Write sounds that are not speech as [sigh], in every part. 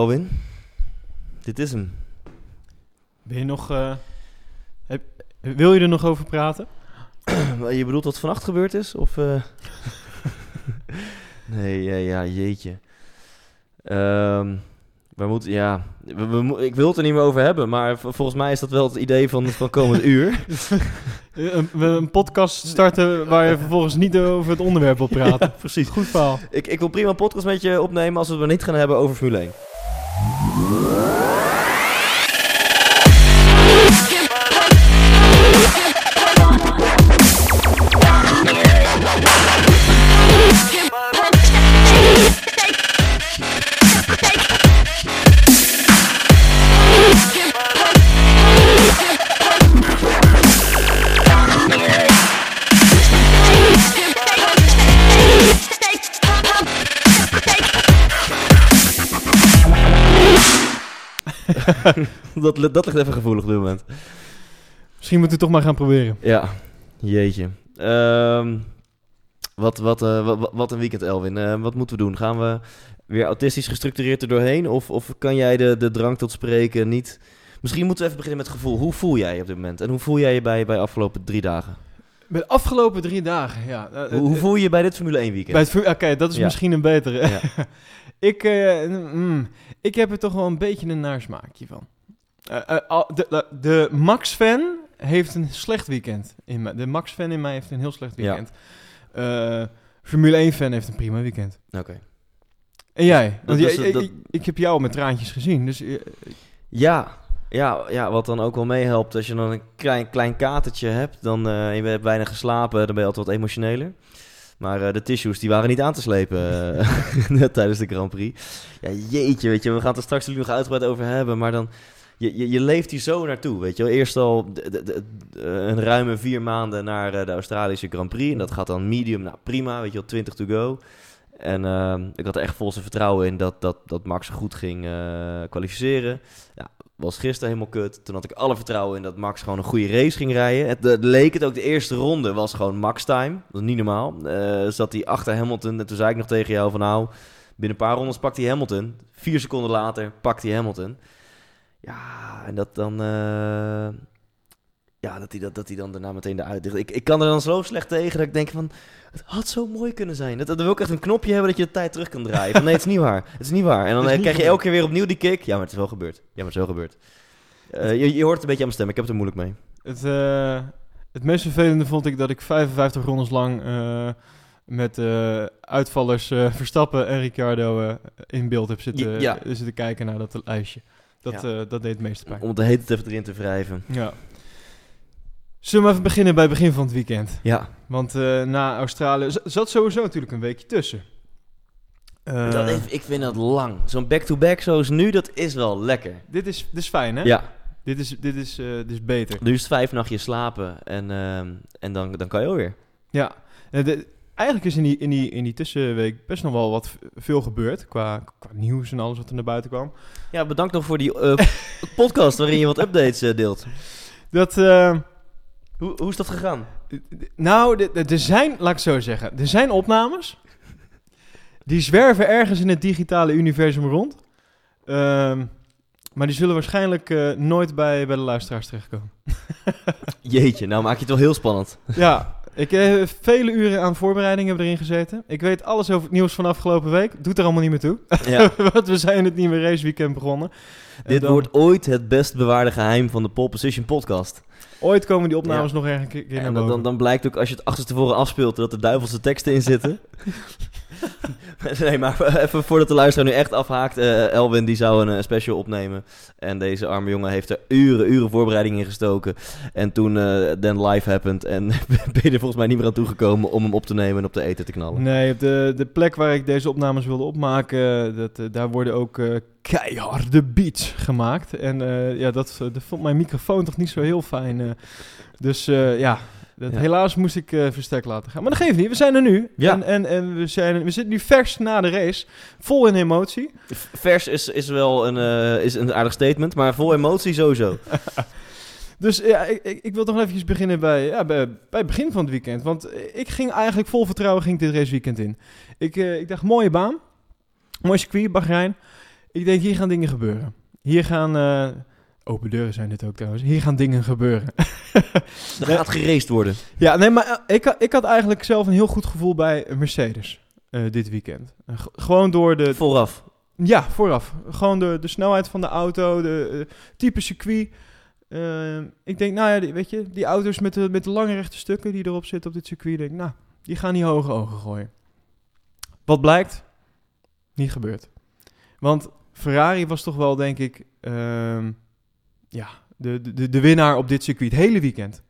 Elwin. Dit is hem. Ben je nog... eh, heb, wil je er nog over praten? [clears throat] Je bedoelt wat vannacht gebeurd is? Of, eh? [laughs] nee, ja, ja, jeetje. Ehm, we moeten, ja, we, we ik wil het er niet meer over hebben, maar volgens mij is dat wel het idee van, van komend uur. [laughs] [laughs] Een, we een podcast starten waar je vervolgens niet over het onderwerp wil praten. precies. Goed verhaal. Ik, ik wil prima een podcast met je opnemen als we het niet gaan hebben over Formule 1. [laughs] dat, dat ligt even gevoelig op dit moment. Misschien moeten we het toch maar gaan proberen. Ja, jeetje. Ehm, wat, wat, eh, wat, wat een weekend, Elwin. Eh, wat moeten we doen? Gaan we weer autistisch gestructureerd er doorheen? Of, of kan jij de, de drang tot spreken niet... Misschien moeten we even beginnen met het gevoel. Hoe voel jij je op dit moment? En hoe voel jij je bij, bij de afgelopen drie dagen? Bij de afgelopen drie dagen, ja. eh, Hoe, hoe eh, voel je je bij dit Formule 1 weekend? Bij het, vu- Oké, dat is Ja. misschien een betere. Ja. [laughs] ik, eh, mm, ik heb er toch wel een beetje een naarsmaakje van. De, de, Max-fan heeft een slecht weekend. In mij. De Max-fan in mij heeft een heel slecht weekend. Formule 1-fan heeft een prima weekend. Oké. En jij? Want dat jij- is- ik, dat- ik, ik heb jou met traantjes gezien. Dus Ja, ja, ja, wat dan ook wel meehelpt. Als je dan een klein, klein katertje hebt, dan en je hebt weinig geslapen, dan ben je altijd wat emotioneler. Maar eh, de tissues, die waren niet aan te slepen net [laughs] tijdens de Grand Prix. Ja, jeetje, weet je, we gaan het er straks nog uitgebreid over hebben, maar dan... Je, je, je leeft hier zo naartoe, weet je wel. Eerst al de- een ruime vier maanden naar de Australische Grand Prix. En dat gaat dan medium, nou prima, weet je wel, 20 to go. En ehm, ik had er echt volste vertrouwen in dat, dat, dat Max goed ging kwalificeren. Ja, was gisteren helemaal kut. Toen had ik alle vertrouwen in dat Max gewoon een goede race ging rijden. Het leek het ook, de eerste ronde was gewoon Max time. Dat is niet normaal. Eh, zat hij achter Hamilton en toen zei ik nog tegen jou van nou, binnen een paar rondes pakt hij Hamilton. Vier seconden later pakt hij Hamilton. Ja, en dat dan... eh, ja, dat hij, dat, dat hij dan daarna meteen de uitdicht. Ik, ik kan er dan zo slecht tegen dat ik denk van... Het had zo mooi kunnen zijn. Dat, dat wil ook echt een knopje hebben dat je de tijd terug kan draaien. Van, nee, het is niet waar. Het is niet waar. En dan krijg je elke keer weer opnieuw die kick. Ja, maar het is wel gebeurd. Ja, maar het is wel gebeurd. Eh, je, je hoort het een beetje aan mijn stem. Ik heb het er moeilijk mee. het, eh, het meest vervelende vond ik dat ik 55 rondes lang eh, met uitvallers Verstappen en Ricciardo in beeld heb zitten, Ja. zitten kijken naar dat lijstje. Dat, Ja. dat deed het meeste pijn. Om het de tijd even erin te wrijven. Ja. Zullen we even beginnen bij het begin van het weekend? Ja, Want eh, na Australië zat sowieso natuurlijk een weekje tussen. Eh, dat is- ik vind dat lang. Zo'n back-to-back zoals nu, dat is wel lekker. dit, is, dit is fijn, hè? Ja, Dit is, dit is, eh, dit is beter. nu is het vijf nachtjes slapen en, ehm, en dan, dan kan je alweer. Ja. De- eigenlijk is in die, in, die, in die tussenweek best nog wel wat veel gebeurd. Qua, qua nieuws en alles wat er naar buiten kwam. Ja, bedankt nog voor die [laughs] podcast waarin je wat updates deelt. Dat, eh, Hoe, hoe is dat gegaan? nou, er zijn, laat ik het zo zeggen, er zijn opnames. Die zwerven ergens in het digitale universum rond. Ehm, maar die zullen waarschijnlijk eh, nooit bij, bij de luisteraars terechtkomen. [laughs] Jeetje, nou maak je het wel heel spannend. Ja, ik heb vele uren aan voorbereiding hebben erin gezeten. Ik weet alles over het nieuws van afgelopen week. Doet er allemaal niet meer toe. Ja. [laughs] Want we zijn het nieuwe raceweekend begonnen. En Dit dan- wordt ooit het best bewaarde geheim van de Pole Position podcast. Ooit komen die opnames Ja. nog ergens een keer naar En boven. dan, dan, dan blijkt ook als je het achterstevoren afspeelt dat er duivelse teksten in zitten. [laughs] [laughs] nee, maar [laughs] even voordat de luisteraar nu echt afhaakt. eh, Elwin die zou een eh, special opnemen. En deze arme jongen heeft er uren, uren voorbereiding in gestoken. En toen eh then live happened. En [laughs] ben je er volgens mij niet meer aan toegekomen om hem op te nemen en op de eten te knallen. Nee, op de, de plek waar ik deze opnames wilde opmaken, dat, daar worden ook keiharde beats gemaakt. En ja, dat, dat vond mijn microfoon toch niet zo heel fijn. dus ja, dat, Ja. helaas moest ik eh verstek laten gaan. Maar dat geeft niet, we zijn er nu. Ja. En, en, en we, zijn, we zitten nu vers na de race, vol in emotie. Vers is, is wel een, eh, is een aardig statement, maar vol emotie sowieso. [laughs] Dus ja, ik, ik, wil toch even beginnen bij, ja, bij, bij het begin van het weekend. Want ik ging eigenlijk vol vertrouwen ging dit raceweekend in. Ik, eh, ik dacht, mooie baan. Mooi circuit, Bahrein. Ik denk, hier gaan dingen gebeuren. Hier gaan... open deuren zijn dit ook trouwens. Hier gaan dingen gebeuren. [laughs] Er gaat geraced worden. Ja, nee, maar eh, ik, ik had eigenlijk zelf een heel goed gevoel bij Mercedes eh, dit weekend. Eh, gewoon door de... Vooraf. Ja, vooraf. Gewoon de, de snelheid van de auto, de type circuit. Ik denk, nou ja, die, weet je, die auto's met de, met de lange rechte stukken die erop zitten op dit circuit, denk ik, nou, die gaan die hoge ogen gooien. Wat blijkt? Niet gebeurd. Want Ferrari was toch wel, denk ik, ehm, ja, de, de, de winnaar op dit circuit. Het hele weekend.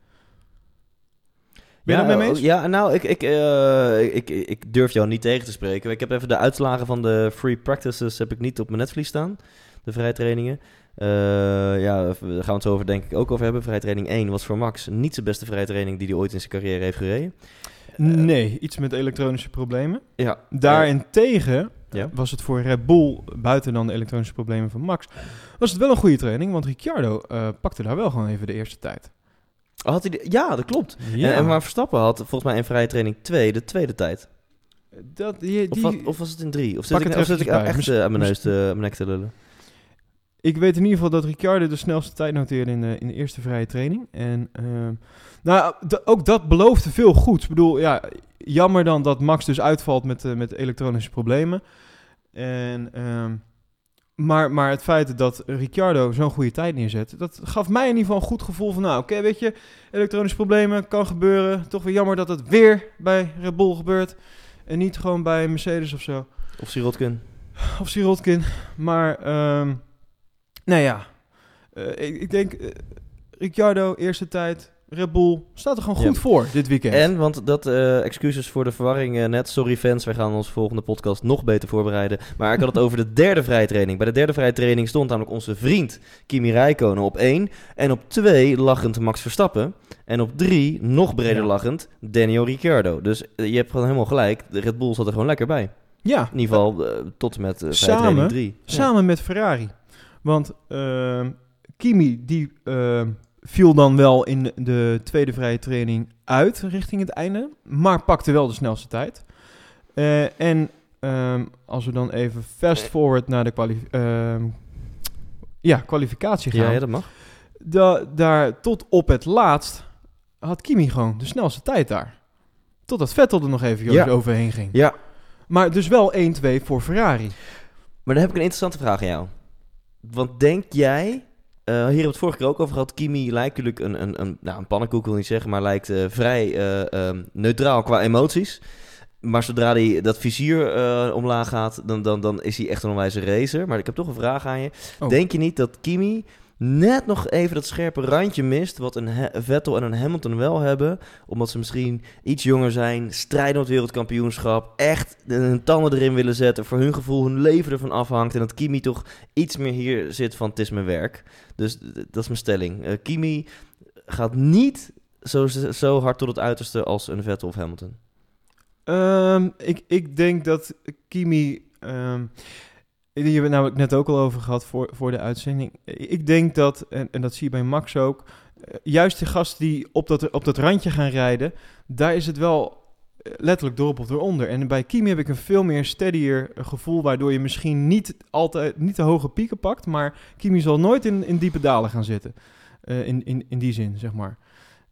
Ben je ja, dat mee eens? Ja, nou, ik, ik, eh, ik, ik durf jou niet tegen te spreken. Ik heb even de uitslagen van de free practices heb ik niet op mijn netvlies staan. De vrije trainingen. Eh, ja, daar gaan we het zo over denk ik ook over hebben. Vrije training 1 was voor Max niet zijn beste vrije training die hij ooit in zijn carrière heeft gereden. Nee, iets met elektronische problemen. Ja, Daarentegen Ja. was het voor Red Bull, buiten dan de elektronische problemen van Max, was het wel een goede training, want Ricciardo eh, pakte daar wel gewoon even de eerste tijd. Oh, had hij de- ja dat klopt. Ja, En, en maar Verstappen had volgens mij in vrije training 2 de tweede tijd. dat, die, Of, die- was, of was het in 3? Of zit ik, het of zit ik eventjes bij. echt eh, aan mijn, neus aan mijn nek te lullen? Ik weet in ieder geval dat Ricciardo de snelste tijd noteerde in de, in de eerste vrije training. En ehm, nou, ook dat beloofde veel goeds. Ik bedoel, ja, jammer dan dat Max dus uitvalt met, eh, met elektronische problemen. En, ehm, maar, maar het feit dat Ricciardo zo'n goede tijd neerzet, dat gaf mij in ieder geval een goed gevoel van, nou oké, weet je, elektronische problemen kan gebeuren. Toch weer jammer dat het weer bij Red Bull gebeurt en niet gewoon bij Mercedes of zo. Of Sirotkin? Of Sirotkin. Maar, ehm nou ja. Eh, ik, ik denk, eh, Ricciardo, eerste tijd. Red Bull staat er gewoon Ja. goed voor dit weekend. En, want dat, eh, excuses voor de verwarring eh, net. Sorry fans, wij gaan onze volgende podcast nog beter voorbereiden. Maar ik had het over de derde vrije training. Bij de derde vrije training stond namelijk onze vriend Kimi Räikkönen op 1. En op 2 lachend Max Verstappen. En op 3, nog breder Ja. lachend, Daniel Ricciardo. Dus eh, je hebt gewoon helemaal gelijk. De Red Bull zat er gewoon lekker bij. ja, In ieder geval tot en met Samen? training 3. samen met Ferrari. Want ehm, Kimi, die viel dan wel in de tweede vrije training uit richting het einde. Maar pakte wel de snelste tijd. Eh, en ehm, als we dan even fast forward naar de kwali- ehm, ja, kwalificatie gaan. Ja, ja, dat mag. da, daar tot op het laatst had Kimi gewoon de snelste tijd daar. Totdat Vettel er nog even Ja. overheen ging. Ja, Maar dus wel 1-2 voor Ferrari. Maar dan heb ik een interessante vraag aan jou. Want denk jij, hier hebben we het vorige keer ook over gehad, Kimi lijkt natuurlijk een, een, een, nou, een pannenkoek wil niet zeggen, maar lijkt eh, vrij eh, ehm, neutraal qua emoties. Maar zodra hij dat vizier eh, omlaag gaat, dan, dan, dan is hij echt een onwijze racer. Maar ik heb toch een vraag aan je. Oh. Denk je niet dat Kimi net nog even dat scherpe randje mist, wat een Vettel en een Hamilton wel hebben, omdat ze misschien iets jonger zijn, strijden om het wereldkampioenschap, echt hun tanden erin willen zetten, voor hun gevoel hun leven ervan afhangt en dat Kimi toch iets meer hier zit van het is mijn werk. Dus dat is mijn stelling. Eh, Kimi gaat niet zo, zo hard tot het uiterste als een Vettel of Hamilton. Ehm, ik, ik denk dat Kimi... ehm hier hebben we namelijk net ook al over gehad voor, voor de uitzending. Ik denk dat, en, en dat zie je bij Max ook... eh, juist de gasten die op dat, op dat randje gaan rijden... daar is het wel eh, letterlijk door op of eronder. En bij Kimi heb ik een veel meer steadier gevoel... waardoor je misschien niet, altijd, niet de hoge pieken pakt... maar Kimi zal nooit in, in diepe dalen gaan zitten. Eh, in, in, in die zin, zeg maar.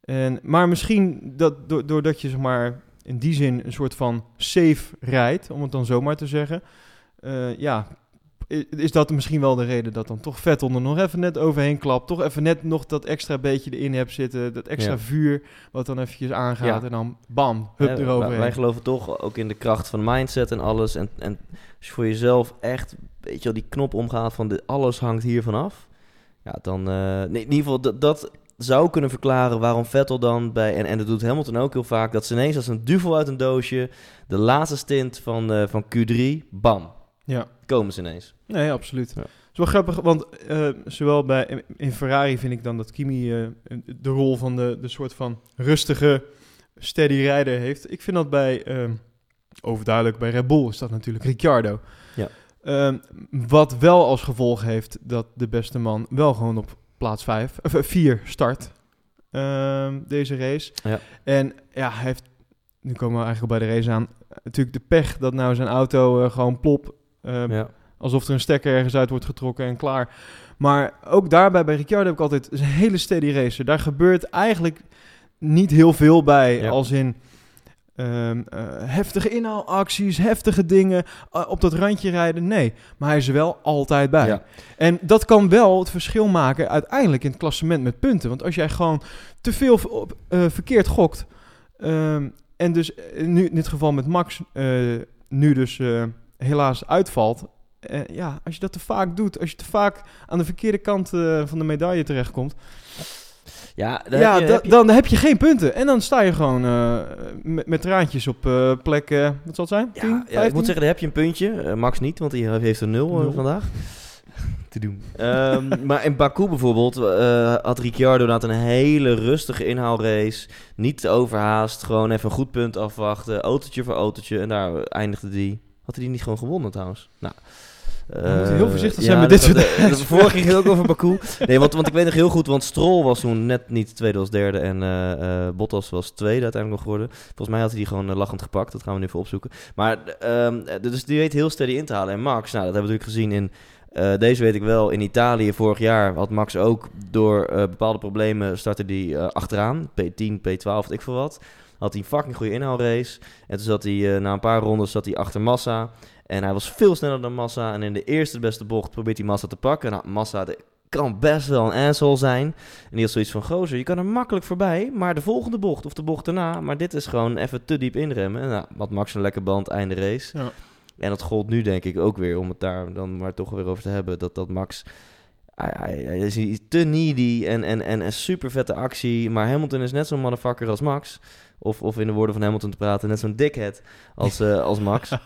En, maar misschien dat, do- doordat je zeg maar, in die zin een soort van safe rijdt, om het dan zomaar te zeggen. ja, is dat misschien wel de reden dat dan toch Vettel er nog even net overheen klapt. Toch even net nog dat extra beetje erin hebt zitten. Dat extra Ja. vuur wat dan eventjes aangaat. Ja. En dan bam, hup Eh, eroverheen. wij, geloven toch ook in de kracht van mindset en alles. En, en als je voor jezelf echt, weet je wel, die knop omgaat van de, alles hangt hiervan af. Ja, dan, eh, nee, in ieder geval, dat, dat zou kunnen verklaren waarom Vettel dan bij, en, en dat doet Hamilton ook heel vaak, dat ze ineens als een duvel uit een doosje, de laatste stint van, eh, van Q3, bam, ja. komen ze ineens. Nee, absoluut. Ja. Het is wel grappig, want eh, zowel bij in Ferrari vind ik dan dat Kimi eh, de rol van de, de soort van rustige, steady rijder heeft. Ik vind dat bij, eh, overduidelijk bij Red Bull is dat natuurlijk Ricciardo. Ja. Ehm, wat wel als gevolg heeft dat de beste man wel gewoon op plaats 5, of 4 start ehm, deze race. Ja. En ja, hij heeft, nu komen we eigenlijk bij de race aan, natuurlijk de pech dat nou zijn auto eh, gewoon plop eh, Ja. Alsof er een stekker ergens uit wordt getrokken en klaar. Maar ook daarbij bij Ricciardo heb ik altijd een hele steady racer. Daar gebeurt eigenlijk niet heel veel bij. Ja. Als in ehm, eh, heftige inhaalacties, heftige dingen, eh, op dat randje rijden. Nee, maar hij is er wel altijd bij. Ja. En dat kan wel het verschil maken uiteindelijk in het klassement met punten. Want als jij gewoon te veel op, eh, verkeerd gokt. ehm, en dus nu in dit geval met Max nu dus helaas uitvalt. eh, ja, als je dat te vaak doet, als je te vaak aan de verkeerde kant eh, van de medaille terechtkomt, Ja, daar ja, heb je- da- heb je- dan heb je geen punten. En dan sta je gewoon eh, met, met traantjes op eh, plek, wat zal het zijn? 10, Ja, ja, ik 15? moet zeggen, daar heb je een puntje. Max niet, want die heeft een nul, Nul. vandaag. [laughs] Te doen. Ehm, maar in Baku bijvoorbeeld eh, had Ricciardo inderdaad een hele rustige inhaalrace. Niet te overhaast, gewoon even een goed punt afwachten. Autootje voor autootje. En daar eindigde die. Had hij die niet gewoon gewonnen trouwens? Nou, moeten eh, heel voorzichtig ja, zijn met dat- dit soort [laughs] dat- [laughs] dat- Vorige ging het ook over Baku. Nee, want, want ik weet nog heel goed, want Stroll was toen net niet tweede als derde. En eh, eh, Bottas was tweede uiteindelijk nog geworden. Volgens mij had hij die gewoon lachend gepakt. Dat gaan we nu even opzoeken. Maar eh, dus die weet heel steady in te halen. En Max, nou, dat hebben we natuurlijk gezien in... deze weet ik wel, in Italië vorig jaar had Max ook door bepaalde problemen startte die achteraan. P10, P12, weet ik veel wat. Had hij een fucking goede inhaalrace. En toen zat hij eh, na een paar rondes zat hij achter Massa. En hij was veel sneller dan Massa. En in de eerste beste bocht probeert hij Massa te pakken. Nou, Massa de, kan best wel een asshole zijn. En die had zoiets van, gozer, je kan er makkelijk voorbij. Maar de volgende bocht of de bocht daarna. Maar dit is gewoon even te diep inremmen. En nou, had Max een lekker band, einde race. Ja. En dat gold nu denk ik ook weer, om het daar dan maar toch weer over te hebben. Dat, dat Max, hij is te needy en, en, en een super vette actie. Maar Hamilton is net zo'n motherfucker als Max. Of, of in de woorden van Hamilton te praten, net zo'n dickhead als, eh, als Max. [laughs]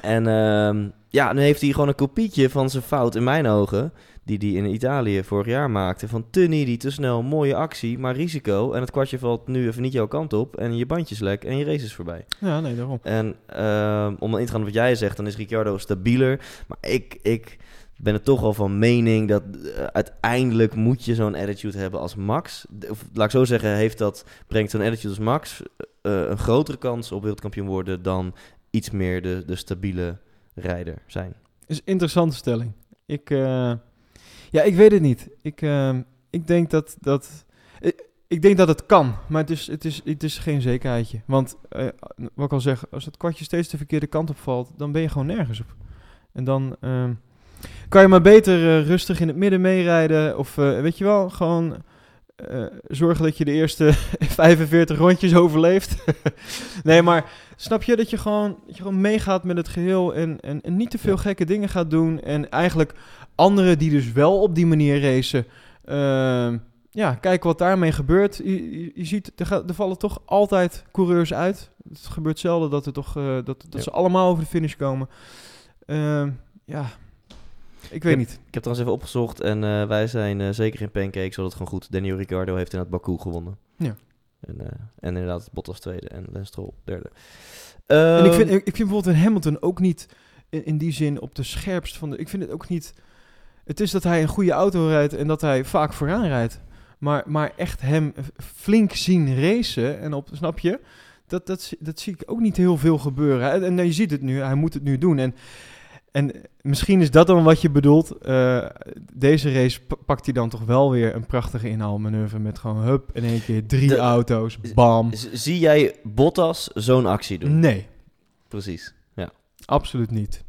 En ehm, ja, nu heeft hij gewoon een kopietje van zijn fout in mijn ogen. Die hij in Italië vorig jaar maakte. Van te needy, te snel, mooie actie, maar risico. En het kwartje valt nu even niet jouw kant op. En je bandjes lek en je race is voorbij. Ja, nee, daarom. En ehm, om in te gaan op wat jij zegt, dan is Ricciardo stabieler. Maar ik, ik ben er toch wel van mening dat eh, uiteindelijk moet je zo'n attitude hebben als Max. Of, laat ik zo zeggen, heeft dat, brengt zo'n attitude als Max eh, een grotere kans op wereldkampioen worden dan iets meer de, de stabiele rijder zijn. is interessante stelling. Ik, eh, ja, ik weet het niet. Ik, eh, ik denk dat dat. Ik, denk dat het kan, maar het is, het is, het is geen zekerheidje. Want eh, wat ik al zeg, als het kwartje steeds de verkeerde kant op valt, dan ben je gewoon nergens op. En dan ehm, kan je maar beter eh, rustig in het midden meerijden. Of eh, weet je wel, gewoon eh, zorgen dat je de eerste [laughs] 45 rondjes overleeft. [laughs] nee, maar snap je dat je gewoon, dat je gewoon meegaat met het geheel en, en, en niet te veel gekke dingen gaat doen. En eigenlijk anderen die dus wel op die manier racen, ehm, ja, kijk wat daarmee gebeurt. Je, je, je ziet, er, gaat, er vallen toch altijd coureurs uit. Het gebeurt zelden dat, er toch, dat, dat Ja. ze allemaal over de finish komen. Ehm, ja, ik weet niet. Ik heb trouwens even opgezocht en eh, wij zijn eh, zeker in pancakes, zodat het gewoon goed. Daniel Ricciardo heeft in het Baku gewonnen. Ja. En, eh, en inderdaad Bottas tweede en Lance Stroll derde. En ik Ehm, vind, ik vind bijvoorbeeld een Hamilton ook niet in, in die zin op de scherpst van de. Ik vind het ook niet. Het is dat hij een goede auto rijdt en dat hij vaak vooraan rijdt. Maar, maar echt hem flink zien racen en op, snap je? Dat, dat, zie- dat zie ik ook niet heel veel gebeuren. En, en je ziet het nu, hij moet het nu doen. En, en misschien is dat dan wat je bedoelt. Eh, deze race pa- pakt hij dan toch wel weer een prachtige inhaalmanoeuvre met gewoon hup in één keer drie De- auto's, bam. zie jij Bottas zo'n actie doen? Nee. Precies. Ja. Absoluut niet.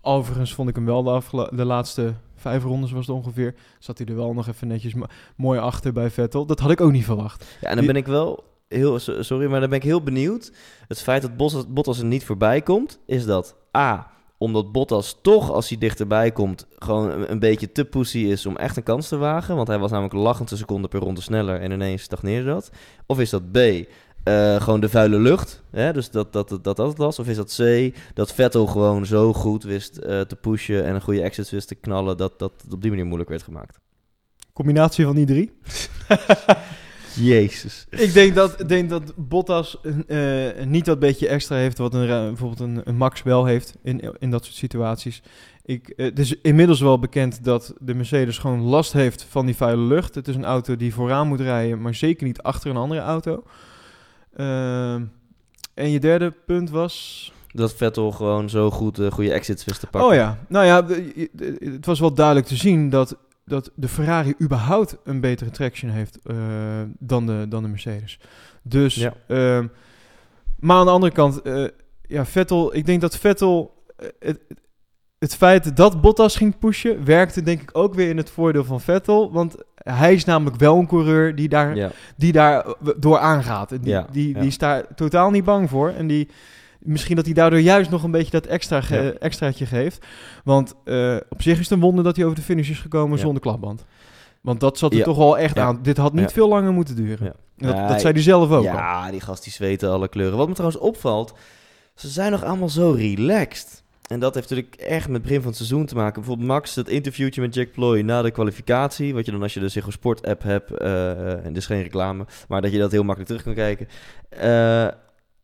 Overigens vond ik hem wel de, de laatste vijf rondes was het ongeveer. Zat hij er wel nog even netjes mo- mooi achter bij Vettel. Dat had ik ook niet verwacht. ja, en dan ben ik wel heel, so- sorry, maar dan ben ik heel benieuwd. Het feit dat Bottas, Bottas er niet voorbij komt, is dat A, omdat Bottas toch, als hij dichterbij komt, gewoon een, een beetje te pussy is om echt een kans te wagen. Want hij was namelijk lachend een seconde per ronde sneller en ineens stagneerde dat. Of is dat B, eh, gewoon de vuile lucht, hè? dus dat dat, dat dat het was. Of is dat C, dat Vettel gewoon zo goed wist eh, te pushen en een goede exit wist te knallen, dat dat het op die manier moeilijk werd gemaakt. Combinatie van die drie. [laughs] Jezus. ik denk dat, denk dat Bottas eh, niet dat beetje extra heeft wat een, bijvoorbeeld een, een Max wel heeft in, in dat soort situaties. Ik, eh, het is inmiddels wel bekend dat de Mercedes gewoon last heeft van die vuile lucht. Het is een auto die vooraan moet rijden, maar zeker niet achter een andere auto. Ehm, en je derde punt was... Dat Vettel gewoon zo goed uh, goede exits wist te pakken. Oh ja, nou ja, het was wel duidelijk te zien dat, dat de Ferrari überhaupt een betere traction heeft eh, dan, de, dan de Mercedes. Dus, Ja. ehm, maar aan de andere kant, eh, ja, Vettel, ik denk dat Vettel, eh, het, het feit dat Bottas ging pushen, werkte denk ik ook weer in het voordeel van Vettel. Want hij is namelijk wel een coureur die daar Ja. die daar door aangaat. Die, Ja, die, ja. die is daar totaal niet bang voor. En die, misschien dat hij daardoor juist nog een beetje dat extra ge- Ja. extraatje geeft. Want eh, op zich is het een wonder dat hij over de finish is gekomen Ja. zonder klapband. Want dat zat er Ja. toch wel echt aan. Dit had niet veel langer moeten duren. Dat, dat zei hij zelf ook al. Ja, die gast die zweten alle kleuren. Wat me trouwens opvalt, ze zijn nog allemaal zo relaxed. En dat heeft natuurlijk echt met het begin van het seizoen te maken. Bijvoorbeeld Max, het interviewtje met Jack Ploy na de kwalificatie. Wat je dan als je de Ziggo Sport app hebt, eh, en dus geen reclame, maar dat je dat heel makkelijk terug kan kijken. Eh,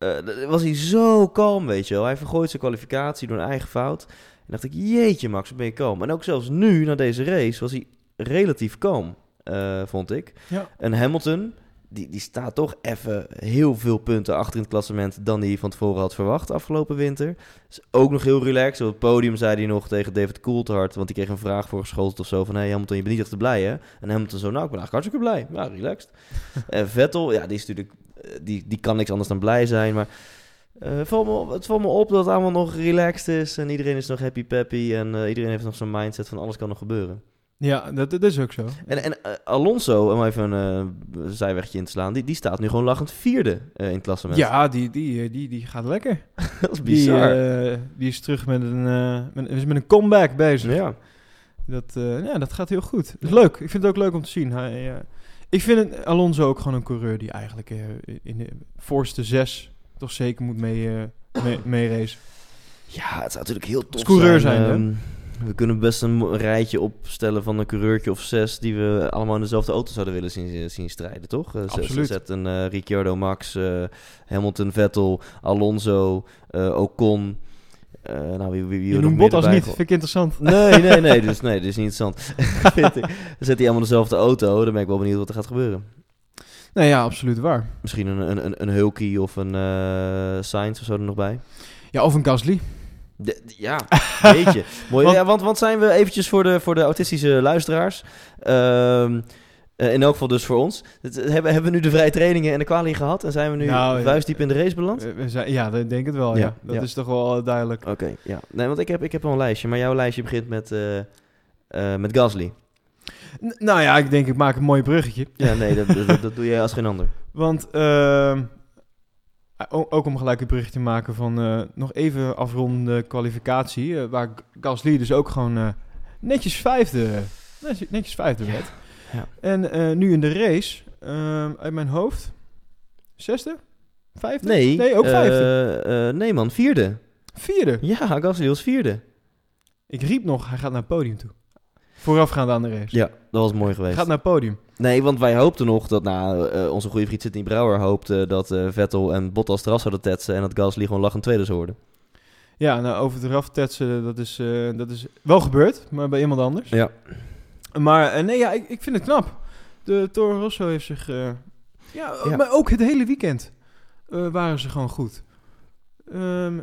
eh, was hij zo kalm, weet je wel. Hij vergooit zijn kwalificatie door een eigen fout. En dacht ik, jeetje Max, wat ben je kalm. En ook zelfs nu, na deze race, was hij relatief kalm, eh, vond ik. Ja. En Hamilton, die, die staat toch even heel veel punten achter in het klassement dan hij van tevoren had verwacht afgelopen winter. Is ook nog heel relaxed. Op het podium zei hij nog tegen David Coulthard, want die kreeg een vraag voor geschoteld of zo van, hey Hamilton, je bent niet echt te blij hè? En Hamilton zo, nou ik ben eigenlijk hartstikke blij. Ja, relaxed. [laughs] en Vettel, ja, die is natuurlijk, die, die kan niks anders dan blij zijn, maar... eh, valt me, op- het valt me op dat het allemaal nog relaxed is en iedereen is nog happy peppy en eh, iedereen heeft nog zo'n mindset van alles kan nog gebeuren. Ja, dat, dat is ook zo. En, en eh, Alonso, om even een eh, zijwegje in te slaan, die, die staat nu gewoon lachend vierde eh, in het klassement. Ja, die, die, eh, die, die gaat lekker. [laughs] dat is Die, bizar. eh, die is terug met een, eh, met, is met een comeback bezig. ja. Dat, eh, ja, dat gaat heel goed. Dat is leuk. Ik vind het ook leuk om te zien. Hij, eh, ik vind Alonso ook gewoon een coureur die eigenlijk eh, in de voorste zes toch zeker moet mee, eh mee, mee racen. ja, het zou natuurlijk heel tof coureur zijn. ehm, we kunnen best een rijtje opstellen van een coureurtje of zes die we allemaal in dezelfde auto zouden willen zien, zien strijden, toch? Eh, zet- Absoluut. Zet een eh, Ricciardo, Max, eh, Hamilton, Vettel, Alonso, eh, Ocon. Eh, nou, wie, wie, wie Je noemt Bottas niet. Vind ik interessant. Nee, nee, nee. [laughs] Dus nee, is niet interessant. [laughs] Vind ik. Dan zet hij allemaal dezelfde auto. Dan ben ik wel benieuwd wat er gaat gebeuren. Nee, ja, absoluut waar. Misschien een, een, een, een Hulkie of een eh Sainz of zo er nog bij. Ja, of een Gasly. De- de- ja, weet je. [laughs] Mooi. Want- ja, want, want zijn we eventjes voor de, voor de autistische luisteraars. Ehm, eh, in elk geval dus voor ons. Het- hebben, hebben we nu de vrije trainingen en de kwalie gehad? En zijn we nu Nou, vuistdiep in de race beland? Eh, we zijn, ja, dat denk ik wel. Ja. Ja, Dat ja. is toch wel eh, duidelijk. Oké, ja. Nee, want ik heb, ik heb wel een lijstje. Maar jouw lijstje begint met, eh, eh, met Gasly. N- nou ja, ik denk ik maak een mooi bruggetje. Ja, nee, dat, dat, dat doe jij als geen ander. [laughs] Want ehm, ook om gelijk een bericht te maken van eh, nog even afrondende kwalificatie. eh, waar Gasly dus ook gewoon eh, netjes vijfde, netjes, netjes vijfde werd. Ja. En eh, nu in de race, ehm, uit mijn hoofd, zesde? Vijfde? Nee, Nee, ook vijfde. eh, eh, nee man, vierde. Vierde. Ja, Gasly was vierde. Ik riep nog, hij gaat naar het podium toe. Voorafgaand aan de race. Ja, dat was mooi geweest. gaat naar het podium. Nee, want wij hoopten nog dat, nou, onze goede vriend Sidney Brouwer hoopte dat Vettel en Bottas eraf zouden tetsen en dat Gasly gewoon lachend tweede zou worden. Ja, nou, over het eraf tetsen, dat is, dat is wel gebeurd, maar bij iemand anders. Ja. Maar eh, nee, ja, ik, ik vind het knap. De Toro Rosso heeft zich... eh, ja, Ja. maar ook het hele weekend eh, waren ze gewoon goed. Ehm,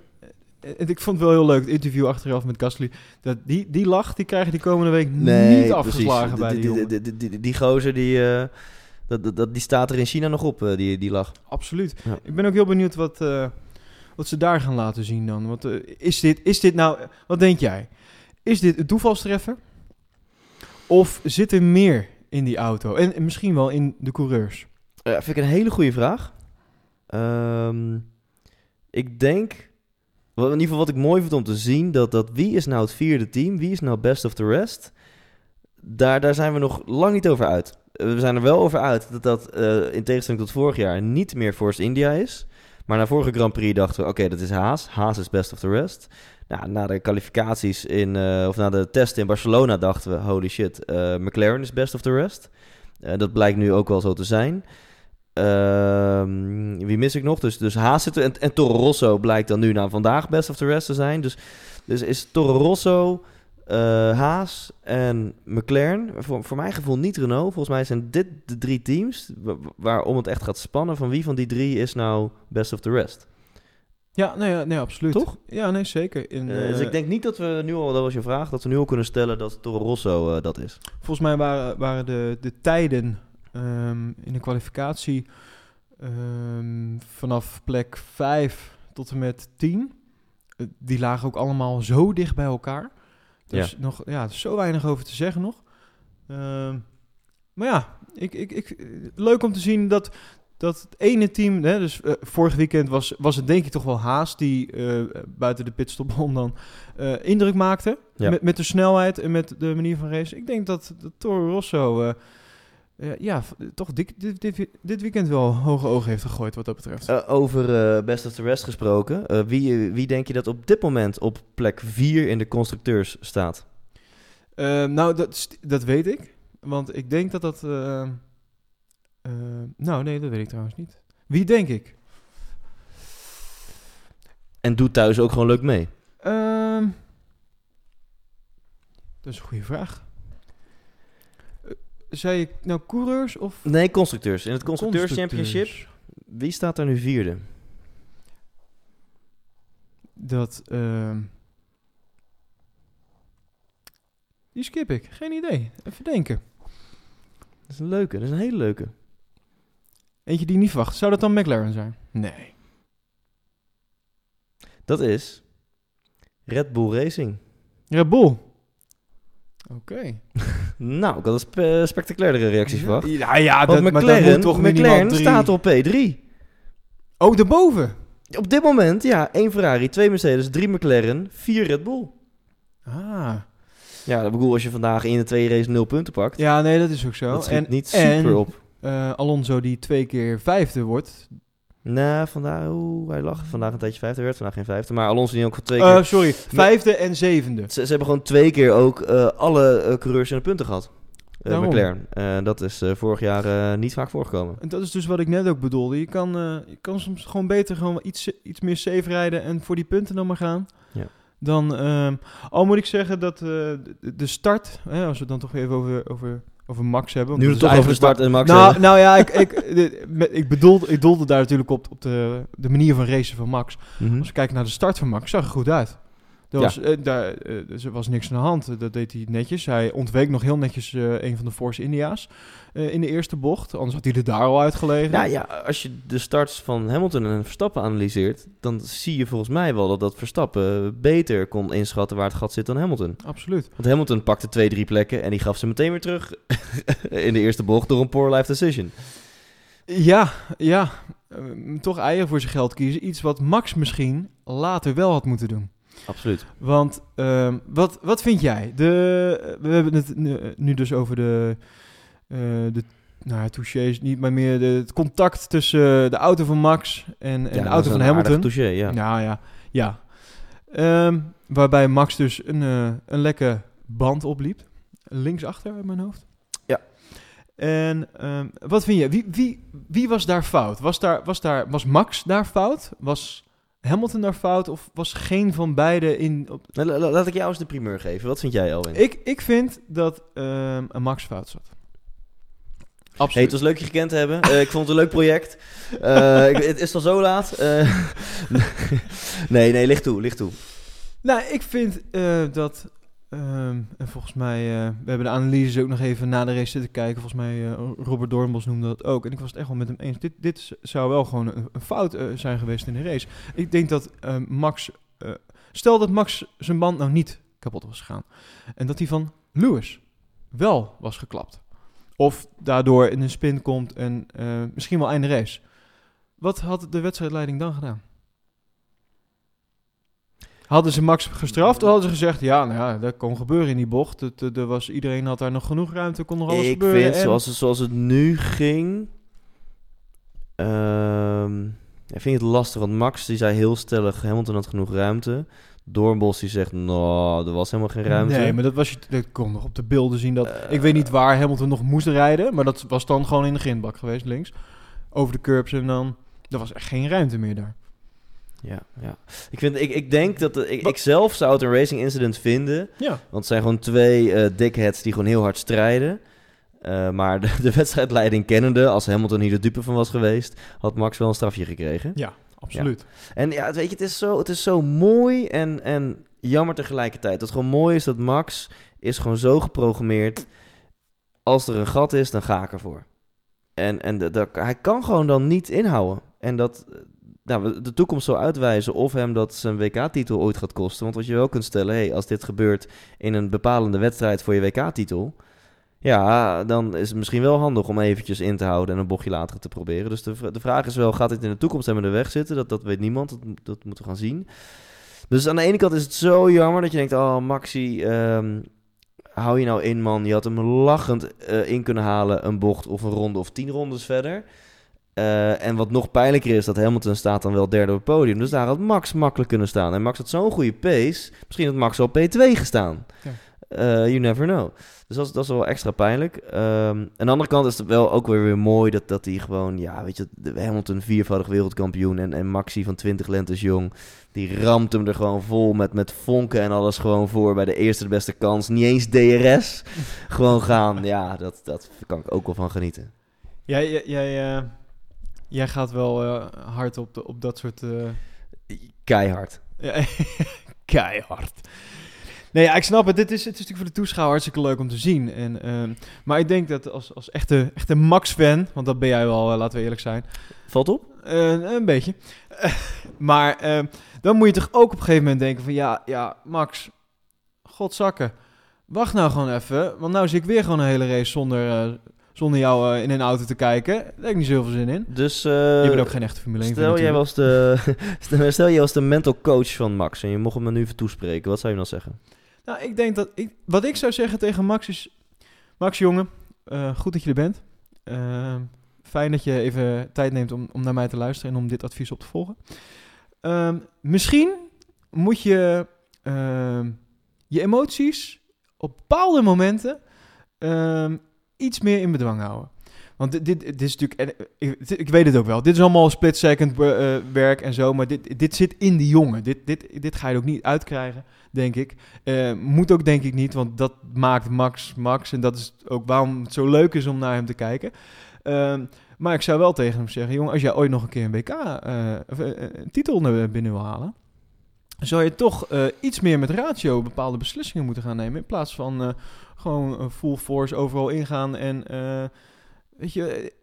en ik vond het wel heel leuk, het interview achteraf met Gasly. Dat die, die lach, die krijgen die komende week niet afgeslagen bij die, die, die, die, die, die, gozer, die, eh, dat, dat- die staat er in China nog op, eh, die, die lach. Absoluut. Ja. Ik ben ook heel benieuwd wat, eh, wat ze daar gaan laten zien dan. Want, eh, is, dit, is dit nou... Wat denk jij? Is dit een toevalstreffer? Of zit er meer in die auto? En, en misschien wel in de coureurs? Ja, vind ik een hele goede vraag. Ehm, ik denk, in ieder geval wat ik mooi vind om te zien, dat, dat wie is nou het vierde team, wie is nou best of the rest, daar, daar zijn we nog lang niet over uit. Eh, We zijn er wel over uit dat dat eh, in tegenstelling tot vorig jaar niet meer Force India is. Maar na vorige Grand Prix dachten we, oké, dat is Haas. Haas is best of the rest. Nou, na de kwalificaties in, eh, of na de testen in Barcelona dachten we, holy shit, eh, McLaren is best of the rest. Eh, dat blijkt nu ook wel zo te zijn. Ehm, wie mis ik nog? Dus, dus Haas zit. En, en Toro Rosso blijkt dan nu na vandaag best of the rest te zijn. Dus, dus is Toro Rosso, Haas en McLaren. Voor, voor mijn gevoel niet Renault. Volgens mij zijn dit de drie teams wa- waarom het echt gaat spannen. Van wie van die drie is nou best of the rest? Ja, nee, nee, absoluut. Toch? Ja, nee, zeker. In, Eh, dus eh, ik denk niet dat we nu al, dat was je vraag, dat we nu al kunnen stellen dat Toro Rosso eh, dat is. Volgens mij waren, waren de, de tijden ehm, in de kwalificatie ehm, vanaf plek 5 tot en met 10. eh, die lagen ook allemaal zo dicht bij elkaar. Dus nog ja, er is zo weinig over te zeggen nog. Ehm, maar ja, ik, ik, ik, leuk om te zien dat, dat het ene team... Hè, dus eh, vorig weekend was, was het denk ik toch wel Haas... die eh, buiten de pitstop om dan eh, indruk maakte. Ja. Met, met de snelheid en met de manier van racen. Ik denk dat, dat Toro Rosso... eh, ja, toch dit, dit, dit, dit weekend wel hoge ogen heeft gegooid wat dat betreft. Eh, over eh, Best of the Rest gesproken, wie, wie denk je dat op dit moment op plek 4 in de constructeurs staat? Nou, dat, dat weet ik. Want ik denk dat dat... nou, nee, dat weet ik trouwens niet. Wie denk ik? En doet thuis ook gewoon leuk mee. Ehm, dat is een goede vraag. Zei ik nou coureurs of Nee, constructeurs. In het constructeurs constructeurs? championship, wie staat er nu vierde? Dat... ehm, die skip ik. Geen idee. Even denken. Dat is een leuke, dat is een hele leuke. Eentje die je niet verwacht. Zou dat dan McLaren zijn? Nee. Dat is Red Bull Racing. Red Bull. Oké. [laughs] Nou, ik had een spe- spectaculairdere reacties verwacht. Ja, ja Want dat, maar dat McLaren, toch McLaren staat op P3. Oh, daarboven. Op dit moment, ja, één Ferrari, twee Mercedes, drie McLaren, vier Red Bull. Ah. Ja, ik bedoel, als je vandaag in de twee race nul punten pakt, Ja, nee, dat is ook zo. dat en niet super en, op. eh, Alonso die twee keer vijfde wordt. Nee, vandaag, oeh, hij lag vandaag een tijdje vijfde, werd vandaag geen vijfde. Maar Alonso die ook al twee Eh, keer... sorry, vijfde en zevende. Ze, ze hebben gewoon twee keer ook eh, alle eh, coureurs in de punten gehad. Eh. McLaren. Dat is vorig jaar niet vaak voorgekomen. En dat is dus wat ik net ook bedoelde. Je kan, je kan soms gewoon beter gewoon iets, iets meer safe rijden en voor die punten dan maar gaan. Ja. Dan, ehm, al moet ik zeggen dat de, de start, hè, als we het dan toch even over, over, over Max hebben. Nu we het toch over de start en Max Nou, nou ja, ik, ik, [laughs] ik, bedoelde, ik doelde daar natuurlijk op, op de, de manier van racen van Max. Mhm. Als we kijken naar de start van Max, zag er goed uit. Er Ja. was, eh, daar, eh, er was niks aan de hand. Dat deed hij netjes. Hij ontweek nog heel netjes eh, een van de Force India's in de eerste bocht. Anders had hij er daar al uitgelegen. Nou ja, als je de starts van Hamilton en Verstappen analyseert, dan zie je volgens mij wel dat dat Verstappen beter kon inschatten waar het gat zit dan Hamilton. Absoluut. Want Hamilton pakte twee, drie plekken en die gaf ze meteen weer terug [laughs] in de eerste bocht door een poor life decision. Ja, ja. Eh, toch eieren voor zijn geld kiezen. Iets wat Max misschien later wel had moeten doen. Absoluut. Want ehm, wat, wat vind jij? De, we hebben het nu, nu dus over de, eh de nou, ja, touches niet, maar meer de, het contact tussen de auto van Max en, en Ja, de auto is van Hamilton. touché, ja. Nou ja, ja. Ehm, waarbij Max dus een, eh, een lekke band opliep. Linksachter uit mijn hoofd. Ja. En ehm, wat vind je? Wie, wie, wie was daar fout? Was, daar, was, daar, was Max daar fout? Was Hamilton daar fout? Of was geen van beiden in... Op... Nou, la- la- laat ik jou eens de primeur geven. Wat vind jij, Alwin? Ik, ik vind dat ehm, een Max fout zat. Hey, Absoluut. het was leuk je gekend te hebben. Eh, ik vond het een leuk project. Eh, ik- het is al zo laat. Eh, [laughs] nee, nee, licht toe, licht toe. Nou, ik vind dat. Ehm, en volgens mij, eh, we hebben de analyses ook nog even na de race zitten kijken. Volgens mij, eh, Robert Doornbos noemde dat ook. En ik was het echt wel met hem eens. Dit, dit zou wel gewoon een, fout eh, zijn geweest in de race. Ik denk dat eh, Max. stel dat Max zijn band nou niet kapot was gegaan. En dat die van Lewis wel was geklapt. Of daardoor in een spin komt en misschien wel einde race. Wat had de wedstrijdleiding dan gedaan? Hadden ze Max gestraft of hadden ze gezegd... ja, nou ja, dat kon gebeuren in die bocht. Het, eh, er was, iedereen had daar nog genoeg ruimte, kon nog alles ik gebeuren. vind, en- zoals, het- zoals het nu ging... ehm, ik vind het lastig, want Max die zei heel stellig... Hamilton had genoeg ruimte. Doornbos die zegt, nou, er was helemaal geen ruimte. Nee, maar dat, was, je- dat kon nog op de beelden zien. Dat, Eh, ik weet niet waar Hamilton nog moest rijden... maar dat was dan gewoon in de grindbak geweest, links. Over de curbs en dan... Er was echt geen ruimte meer daar. Ja, ja. Ik, vind, ik, ik denk dat... Ik, Wat- ik zelf zou het een racing incident vinden... Ja. Want het zijn gewoon twee eh dickheads die gewoon heel hard strijden. Eh, maar de, de wedstrijdleiding kennende, als Hamilton hier de dupe van was geweest, had Max wel een strafje gekregen. Ja. absoluut. En ja, het- weet je, het is zo, het is zo mooi en, en jammer tegelijkertijd. Wat gewoon mooi is dat Max is gewoon zo geprogrammeerd. Als er een gat is, dan ga ik ervoor. En, en de, de- hij kan gewoon dan niet inhouden. En dat nou, de toekomst zal uitwijzen of hem dat zijn WK-titel ooit gaat kosten. Want wat je wel kunt stellen, hey, als dit gebeurt in een bepalende wedstrijd voor je WK-titel... Ja, dan is het misschien wel handig om eventjes in te houden en een bochtje later te proberen. Dus de, de vraag is wel, gaat dit in de toekomst hem in de weg zitten? Dat, dat weet niemand, dat, dat moeten we gaan zien. Dus aan de ene kant is het zo jammer dat je denkt, oh Maxi, ehm, hou je nou in man. Je had hem lachend eh, in kunnen halen, een bocht of een ronde of tien rondes verder. Eh, en wat nog pijnlijker is, dat Hamilton staat dan wel derde op het podium. Dus daar had Max makkelijk kunnen staan. En Max had zo'n goede pace, misschien had Max al P2 gestaan. Ja. Eh, you never know. Dus dat is, dat is wel extra pijnlijk. Ehm, aan de andere kant is het wel ook weer, weer mooi dat, dat hij gewoon, ja, weet je, de Hamilton viervoudig wereldkampioen en, en Maxi van 20 lentes jong, die ramt hem er gewoon vol met, met vonken en alles gewoon voor bij de eerste de beste kans. Niet eens DRS, [laughs] gewoon gaan. Ja, dat, dat kan ik ook wel van genieten. Jij, jij, jij, eh, jij gaat wel eh, hard op, de, op dat soort... eh, Keihard. [laughs] Keihard. Nee, ja, ik snap het. Dit is, het is natuurlijk voor de toeschouwer hartstikke leuk om te zien. En, ehm, maar ik denk dat als, als echte, echte Max-fan, want dat ben jij wel, eh, laten we eerlijk zijn. Valt op? Een beetje. [laughs] maar ehm, dan moet je toch ook op een gegeven moment denken van... Ja, ja Max, godzakken. Wacht nou gewoon even. Want nou zie ik weer gewoon een hele race zonder, zonder jou eh, in een auto te kijken. Daar heb ik niet zoveel zin in. Dus eh, je bent ook geen echte Formule 1 fan stel, jij was de, [laughs] stel, jij was de mental coach van Max en je mocht hem nu even toespreken. Wat zou je dan zeggen? Nou, ik denk dat... Ik, wat ik zou zeggen tegen Max is... Max, jongen, eh, goed dat je er bent. Eh, fijn dat je even tijd neemt om, om naar mij te luisteren en om dit advies op te volgen. Ehm, misschien moet je ehm, je emoties op bepaalde momenten ehm, iets meer in bedwang houden. Want dit, dit, is natuurlijk, ik, ik weet het ook wel, dit is allemaal split second eh, werk en zo, maar dit, dit zit in die jongen. Dit, dit, dit ga je ook niet uitkrijgen, denk ik. Eh, moet ook denk ik niet, want dat maakt Max Max en dat is ook waarom het zo leuk is om naar hem te kijken. Ehm, maar ik zou wel tegen hem zeggen, jongen, als jij ooit nog een keer een WK, eh, eh, een titel binnen wil halen, zou je toch eh, iets meer met ratio bepaalde beslissingen moeten gaan nemen. In plaats van eh, gewoon eh, full force overal ingaan. En weet je,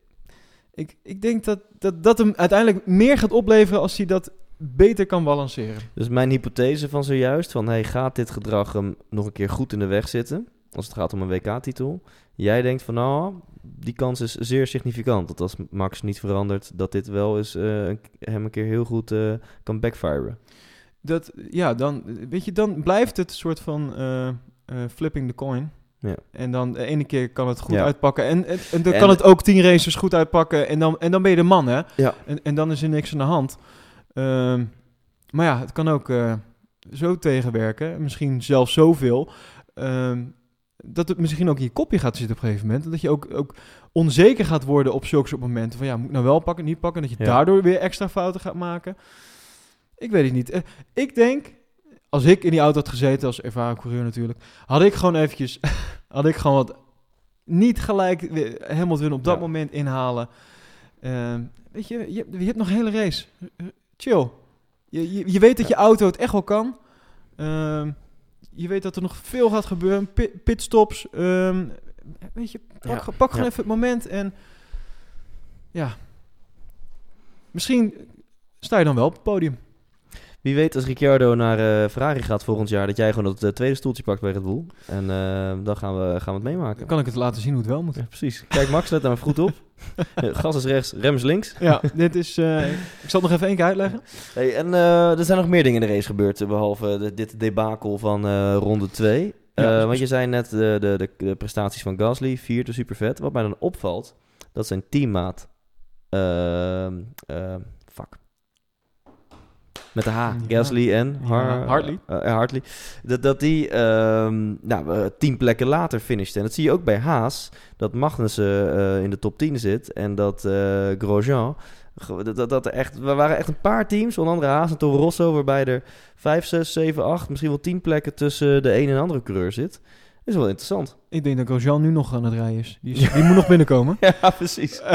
ik, ik denk dat, dat dat hem uiteindelijk meer gaat opleveren als hij dat beter kan balanceren. Dus mijn hypothese van zojuist, van hey, gaat dit gedrag hem nog een keer goed in de weg zitten, als het gaat om een WK-titel? Jij denkt van nou, die kans is zeer significant, dat als Max niet verandert, dat dit wel eens hem een keer heel goed kan backfiren. Dat, ja, dan, weet je, dan blijft het een soort van eh, eh, flipping the coin. Ja. En dan de ene keer kan het goed Ja. uitpakken. En, en, en dan En- kan het ook tien races goed uitpakken. En dan, en dan ben je de man, hè? Ja. En, en dan is er niks aan de hand. Ehm, maar ja, het kan ook eh, zo tegenwerken. Misschien zelfs zoveel. ehm, dat het misschien ook in je kopje gaat zitten op een gegeven moment. Dat je ook, ook onzeker gaat worden op zulke soort momenten. Van ja, moet ik nou wel pakken, niet pakken. Dat je daardoor weer extra fouten gaat maken. Ik weet het niet. Eh, ik denk, als ik in die auto had gezeten, als ervaren coureur natuurlijk, had ik gewoon eventjes, [laughs] had ik gewoon wat, niet gelijk weer Hamilton op dat Ja. moment inhalen. Ehm, weet je, je, je hebt nog een hele race. Chill. Je, je, je weet dat je auto het echt wel kan. Ehm, je weet dat er nog veel gaat gebeuren. Pi- pitstops. ehm, weet je, pak, Ja. pak gewoon even het moment en ja. Misschien sta je dan wel op het podium. Wie weet als Ricciardo naar eh, Ferrari gaat volgend jaar, dat jij gewoon dat eh, tweede stoeltje pakt bij Red Bull. En eh, dan gaan we, gaan we het meemaken. Dan kan ik het laten zien hoe het wel moet. Ja, precies. Kijk Max, let daar maar goed op. [laughs] Gas is rechts, rem is links. Ja, dit is. ik zal het nog even één keer uitleggen. Hey, en er zijn nog meer dingen in de race gebeurd, eh, behalve de- dit debakel van ronde 2. Ja, dus- want je zei net de, de, de, prestaties van Gasly, vierde, super vet. Wat mij dan opvalt, dat zijn teammaat, ehm, ehm, met de H, Ja. Gasly en Ja, Har- Hartley. eh, eh, Hartley, dat, dat die ehm, nou, tien plekken later finishte. En dat zie je ook bij Haas, dat Magnussen eh, in de top 10 zit en dat eh, Grosjean Dat, dat, dat echt, we waren echt een paar teams, onder andere Haas en Toro Rosso, waarbij er 5, 6, 7, 8, misschien wel 10 plekken tussen de een en andere coureur zit. Is wel interessant. Ik denk dat Grosjean nu nog aan het rijden is. Die, is- die moet nog binnenkomen. [laughs] Ja, precies. [laughs]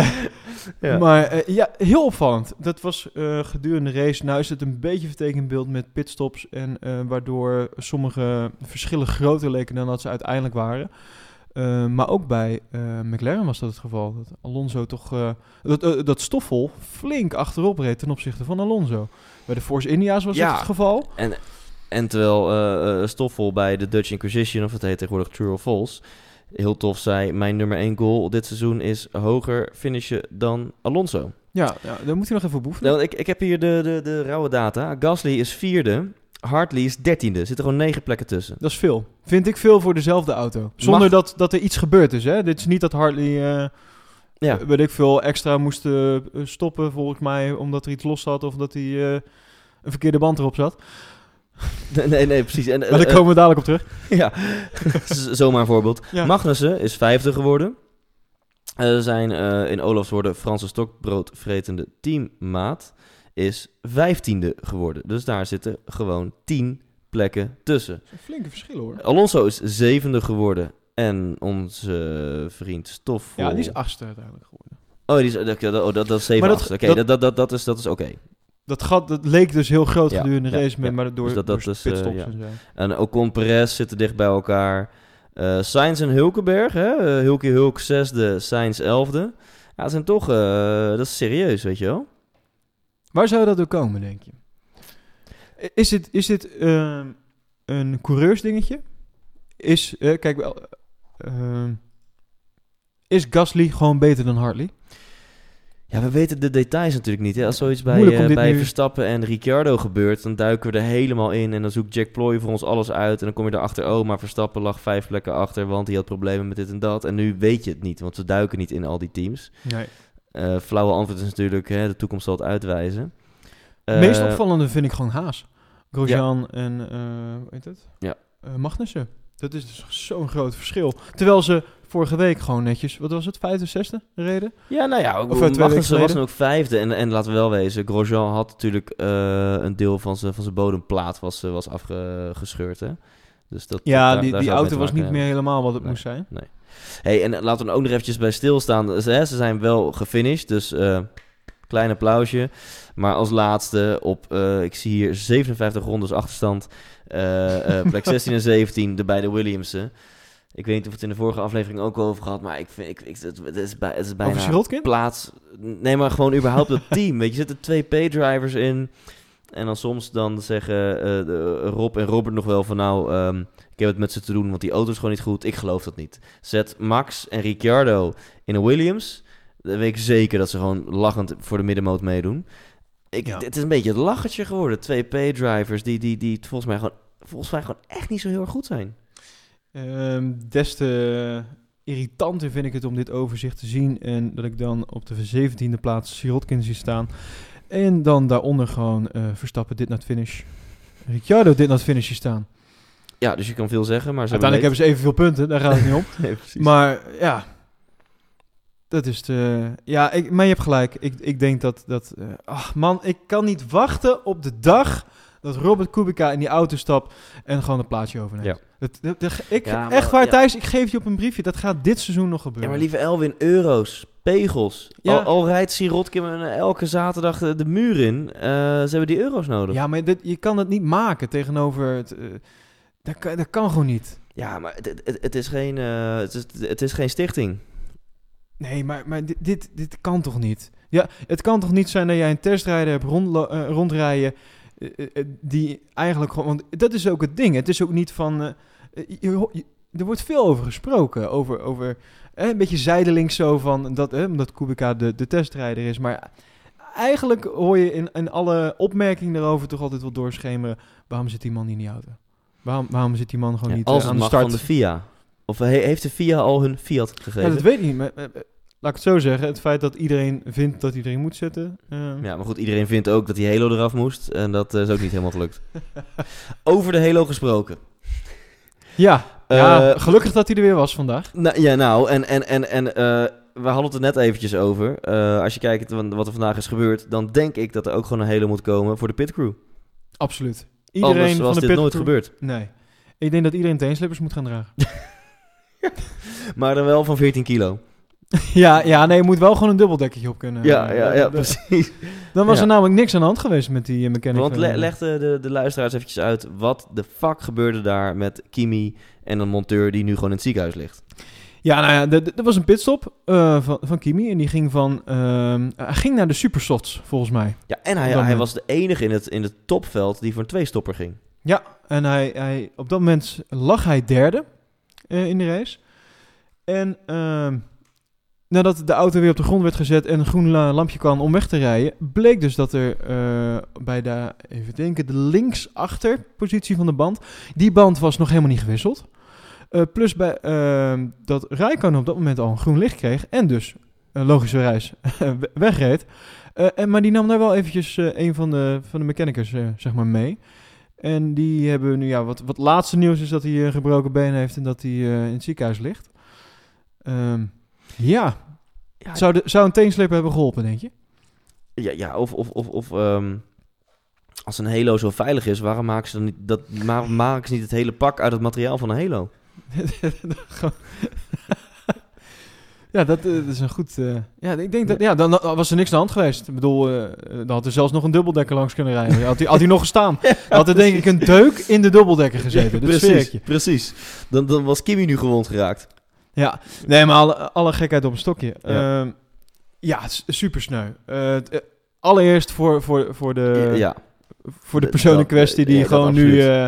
Ja. Maar eh, ja, heel opvallend. Dat was eh, gedurende de race. Nou is het een beetje vertekend beeld met pitstops. En eh, waardoor sommige verschillen groter leken dan dat ze uiteindelijk waren. Eh, maar ook bij eh, McLaren was dat het geval. Dat Alonso toch... eh, dat, eh, dat Stoffel flink achterop reed ten opzichte van Alonso. Bij de Force India's was Ja. dat het geval. En, en terwijl eh, eh, Stoffel bij de Dutch Inquisition, of het heet tegenwoordig True or False, heel tof zei, mijn nummer 1 goal dit seizoen is hoger finishen dan Alonso. Ja, ja daar moet hij nog even oefenen. Nou, ik, ik heb hier de, de, de rauwe data. Gasly is vierde, Hartley is dertiende. Er zitten gewoon negen plekken tussen. Dat is veel. Vind ik veel voor dezelfde auto. Zonder Mag- dat, dat er iets gebeurd is. Hè? Dit is niet dat Hartley, eh, Ja, weet ik veel, extra moest eh, stoppen volgens mij. Omdat er iets los zat of dat hij een verkeerde band erop zat. [laughs] nee, nee, precies. En, Maar eh, daar komen we dadelijk op terug. [laughs] ja, [laughs] zomaar een voorbeeld. Ja. Magnussen is vijfde geworden. Eh, zijn eh, in Olafs woorden Franse stokbroodvretende teammaat is vijftiende geworden. Dus daar zitten gewoon tien plekken tussen. Flinke verschillen hoor. Alonso is zevende geworden. En onze vriend Stoffel... Ja, die is achtste uiteindelijk geworden. Oh, die is, dat, oh, dat, dat is zeven Maar dat- achtste. Oké, dat- dat, dat, dat, dat is, dat is oké. Dat gat dat leek dus heel groot Ja, gedurende de ja, race. Met, ja. Maar door, Dus dat- dat door is, eh, pitstops ja. en zo. En Ocon Perez zitten dicht bij elkaar. Eh Sainz en Hulkenberg. Hè? Eh, Hulkie Hulk zesde, Sainz elfde. Ja, dat zijn toch... eh, dat is serieus, weet je wel? Waar zou dat door komen, denk je? Is dit, is dit ehm, een coureursdingetje? Is, kijk, wel, ehm, is Gasly gewoon beter dan Hartley? Ja, we weten de details natuurlijk niet. Hè? Als zoiets bij, eh, bij nu- Verstappen en Ricciardo gebeurt... dan duiken we er helemaal in. En dan zoekt Jack Ploy voor ons alles uit. En dan kom je erachter... oh, maar Verstappen lag vijf plekken achter... want hij had problemen met dit en dat. En nu weet je het niet, want we duiken niet in al die teams. Nee. Eh flauwe antwoord is natuurlijk... Hè, de toekomst zal het uitwijzen. Meest Eh, opvallende vind ik gewoon Haas. Grosjean en, hoe heet het? Ja. Magnussen. Dat is dus zo'n groot verschil. Terwijl ze vorige week gewoon netjes, wat was het, vijfde, zesde reden? Ja, nou ja, ook Of, Magnussen was dan ook vijfde. En, en laten we wel wezen, Grosjean had natuurlijk eh, een deel van zijn van zijn bodemplaat was, eh, was afgescheurd. Hè? Dus dat, Ja, daar- die, daar die auto was niet meer helemaal wat het Nee. moest zijn. Hey, en laten we ook nog eventjes bij stilstaan. Ze, ze zijn wel gefinished, dus eh klein applausje. Maar als laatste op, ik zie hier 57 rondes achterstand. plek [laughs] 16 en 17, de beide Williamsen. Ik weet niet of we het in de vorige aflevering ook al over gehad, maar ik vind, ik, ik, het, het is, bij, het is bijna plaats. Nee, maar gewoon überhaupt het [laughs] team. Weet je, zitten twee P-drivers in. En dan soms dan zeggen eh, de- Rob en Robert nog wel van nou, ehm, ik heb het met ze te doen, want die auto is gewoon niet goed. Ik geloof dat niet. Zet Max en Ricciardo in een Williams. Dan weet ik zeker dat ze gewoon lachend voor de middenmoot meedoen. Ik, Ja. Het is een beetje het lachertje geworden. Twee P-drivers die, die, die volgens, mij gewoon, volgens mij gewoon echt niet zo heel erg goed zijn. Ehm, des te irritanter vind ik het om dit overzicht te zien. En dat ik dan op de 17e plaats Sirotkin zie staan. En dan daaronder gewoon eh, Verstappen dit naar het finish. Ricciardo dit naar het finish staan. Ja, dus je kan veel zeggen, maar ze Uiteindelijk hebben ze evenveel punten, daar gaat het niet om. hebben [laughs] Nee. Maar ja, dat is de... Ja, ik, maar je hebt gelijk. Ik, ik denk dat... dat eh, ach man, ik kan niet wachten op de dag dat Robert Kubica in die auto stapt en gewoon een plaatsje overneemt. Ja. Dat, dat, dat- ik, Ja, maar- echt waar, ja. Thijs, ik geef je op een briefje. Dat gaat dit seizoen nog Ja, gebeuren. maar lieve Elwin, euro's, pegels. Ja. Al, al rijdt Sirotkin elke zaterdag de, de muur in. eh, ze hebben die euro's nodig. Ja, maar dit, je kan het niet maken tegenover... Het, eh, dat, kan, dat kan gewoon niet. Ja, maar het, het, het is geen, eh, het, is, het is geen stichting. Nee, maar, maar dit, dit, dit kan toch niet? Ja, het kan toch niet zijn dat jij een testrijder hebt eh, rondrijden... die eigenlijk gewoon... Want dat is ook het ding. Het is ook niet van... eh, eh, je, er wordt veel over gesproken. Over, over eh, een beetje zijdelings zo van... Dat, eh, omdat Kubica de, de testrijder is. Maar eigenlijk hoor je in, in alle opmerkingen daarover... toch altijd wel doorschemeren... waarom zit die man niet in die auto? Waarom, waarom zit die man gewoon Ja, niet eh, als aan het de start? van de FIA. Of he- heeft de FIA al hun Fiat Ja, gegeven? dat weet ik niet. Maar, eh, eh, laat ik het zo zeggen. Het feit dat iedereen vindt dat iedereen moet zetten. eh, Ja, maar goed, iedereen vindt ook dat die Halo eraf moest. En dat eh, is ook niet helemaal gelukt. [laughs] Over de Halo gesproken. Ja, ja, Eh, gelukkig dat hij er weer was vandaag. Nou, ja, nou, en, en, en, en eh, we hadden het er net eventjes over. Eh, als je kijkt wa- wat er vandaag is gebeurd, dan denk ik dat er ook gewoon een Halo moet komen voor de pitcrew. Absoluut. Iedereen Anders van was de dit nooit gebeurd. Nee. Ik denk dat iedereen teenslippers moet gaan dragen. [laughs] Maar dan wel van 14 kilo. [laughs] ja, ja, nee, je moet wel gewoon een dubbeldekkertje op kunnen. Ja, ja, ja, Dan- precies. [laughs] Dan was Ja. er namelijk niks aan de hand geweest met die eh, mechanic. Want le leg de, de, de luisteraars eventjes uit. Wat de fuck gebeurde daar met Kimi en een monteur die nu gewoon in het ziekenhuis ligt? Ja, nou ja, er- was een pitstop eh, van, van Kimi en die ging van... hij ging naar de supersofts, volgens mij. Ja, en hij, hij was de enige in het, in het topveld die voor een tweestopper ging. Ja, en hij, hij, op dat moment lag hij derde eh, in de race. En ehm, nadat de auto weer op de grond werd gezet en een groen la- lampje kwam om weg te rijden, bleek dus dat er eh, bij de, even denken, de linksachterpositie van de band, die band was nog helemaal niet gewisseld. Eh, plus bij, ehm, dat Rijkonen op dat moment al een groen licht kreeg en dus een logische reis [laughs] we- wegreed. Eh, en, maar die nam daar wel eventjes een van de, van de mechanicus zeg maar mee. En die hebben nu, ja, wat, wat laatste nieuws is dat hij een gebroken been heeft en dat hij in het ziekenhuis ligt. Ehm, ja, Ja, zou, de, zou een teensleper hebben geholpen, denk je? ja, ja of, of, of, of ehm, als een Halo zo veilig is, waarom maken ze dan niet, dat, ma- maken ze niet het hele pak uit het materiaal van een Halo? [laughs] Ja, dat, eh, dat is een goed... eh, ja, ik denk dat... Ja, dan, dan was er niks aan de hand geweest. Ik bedoel, eh, dan had er zelfs nog een dubbeldekker langs kunnen rijden. Had hij, had hij nog gestaan. [laughs] Dan had er denk ik een deuk in de dubbeldekker gezeten. Precies, precies. Dan, dan was Kimi nu gewond geraakt. Ja, nee, maar alle, alle gekheid op een stokje. Ja. Ja, ja super sneu. Eh, eh, allereerst voor, voor, voor de, ja, voor de persoon in kwestie die ja, gewoon nu, eh,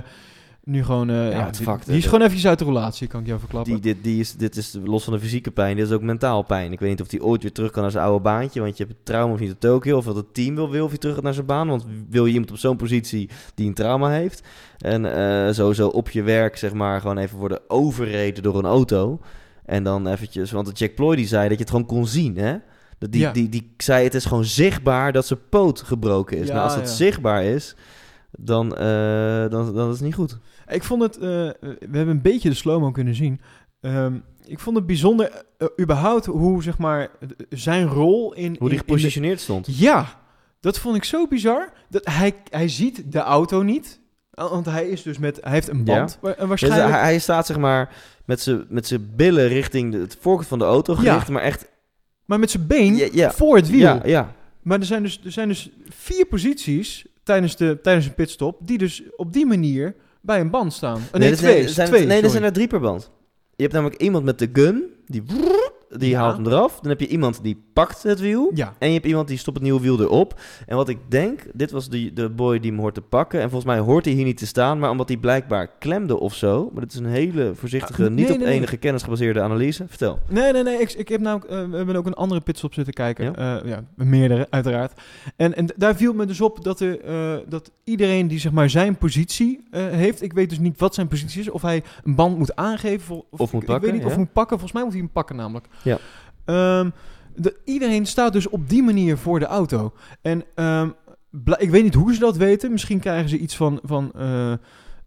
nu gewoon, ja, het die, die is gewoon eventjes uit de relatie, kan ik jou verklappen. die, dit, die is, dit is los van de fysieke pijn, dit is ook mentaal pijn. Ik weet niet of hij ooit weer terug kan naar zijn oude baantje, want je hebt het trauma of niet in Tokio, of dat het team wil, wil of hij terug gaat naar zijn baan. Want wil je iemand op zo'n positie die een trauma heeft, en sowieso op je werk, zeg maar, gewoon even worden overreden door een auto. En dan eventjes, want de Jack Ploy die zei dat je het gewoon kon zien, hè? Dat die, Ja. die, die zei het is gewoon zichtbaar dat zijn poot gebroken is. Ja, nou, als het ja. zichtbaar is, dan, eh, dan, dan is het niet goed. Ik vond het, eh, we hebben een beetje de slow-mo kunnen zien. Ehm, ik vond het bijzonder, eh, überhaupt, hoe zeg maar, zijn rol in... Hoe in- die in de- gepositioneerd stond. Ja, dat vond ik zo bizar. Dat hij, hij ziet de auto niet. Want hij is dus met, hij heeft een band Ja, dus waarschijnlijk. hij, hij staat zeg maar met zijn billen richting het voorkant van de auto gericht, Ja. maar echt... maar met zijn been Ja, ja. voor het wiel. Ja, ja. Maar er zijn, dus, er zijn dus vier posities tijdens, de, tijdens een pitstop... die dus op die manier bij een band staan. Oh, nee, er twee. zijn, er zijn, twee, nee, er zijn er drie per band. Je hebt namelijk iemand met de gun, die, die haalt hem eraf. Dan heb je iemand die pakt het wiel. Ja, En je hebt iemand die stopt het nieuwe wiel erop. En wat ik denk, dit was de, de boy die hem hoort te pakken. En volgens mij hoort hij hier niet te staan. Maar omdat hij blijkbaar klemde of zo. Maar dit is een hele voorzichtige, Ah, niet nee, op nee, enige kennis gebaseerde analyse. Vertel. Nee, nee, nee. Ik, ik heb namelijk, eh, we hebben ook een andere pitstop zitten kijken. Ja, ja meerdere, uiteraard. En, en daar viel me dus op dat, er, eh, dat iedereen die zeg maar zijn positie eh, heeft. Ik weet dus niet wat zijn positie is. Of hij een band moet aangeven. Of, Of moet ik, pakken, Ik weet niet of ja. moet pakken. Volgens mij moet hij hem pakken namelijk. Ja. Ehm, de, iedereen staat dus op die manier voor de auto. En ehm, ik weet niet hoe ze dat weten. Misschien krijgen ze iets van, van eh,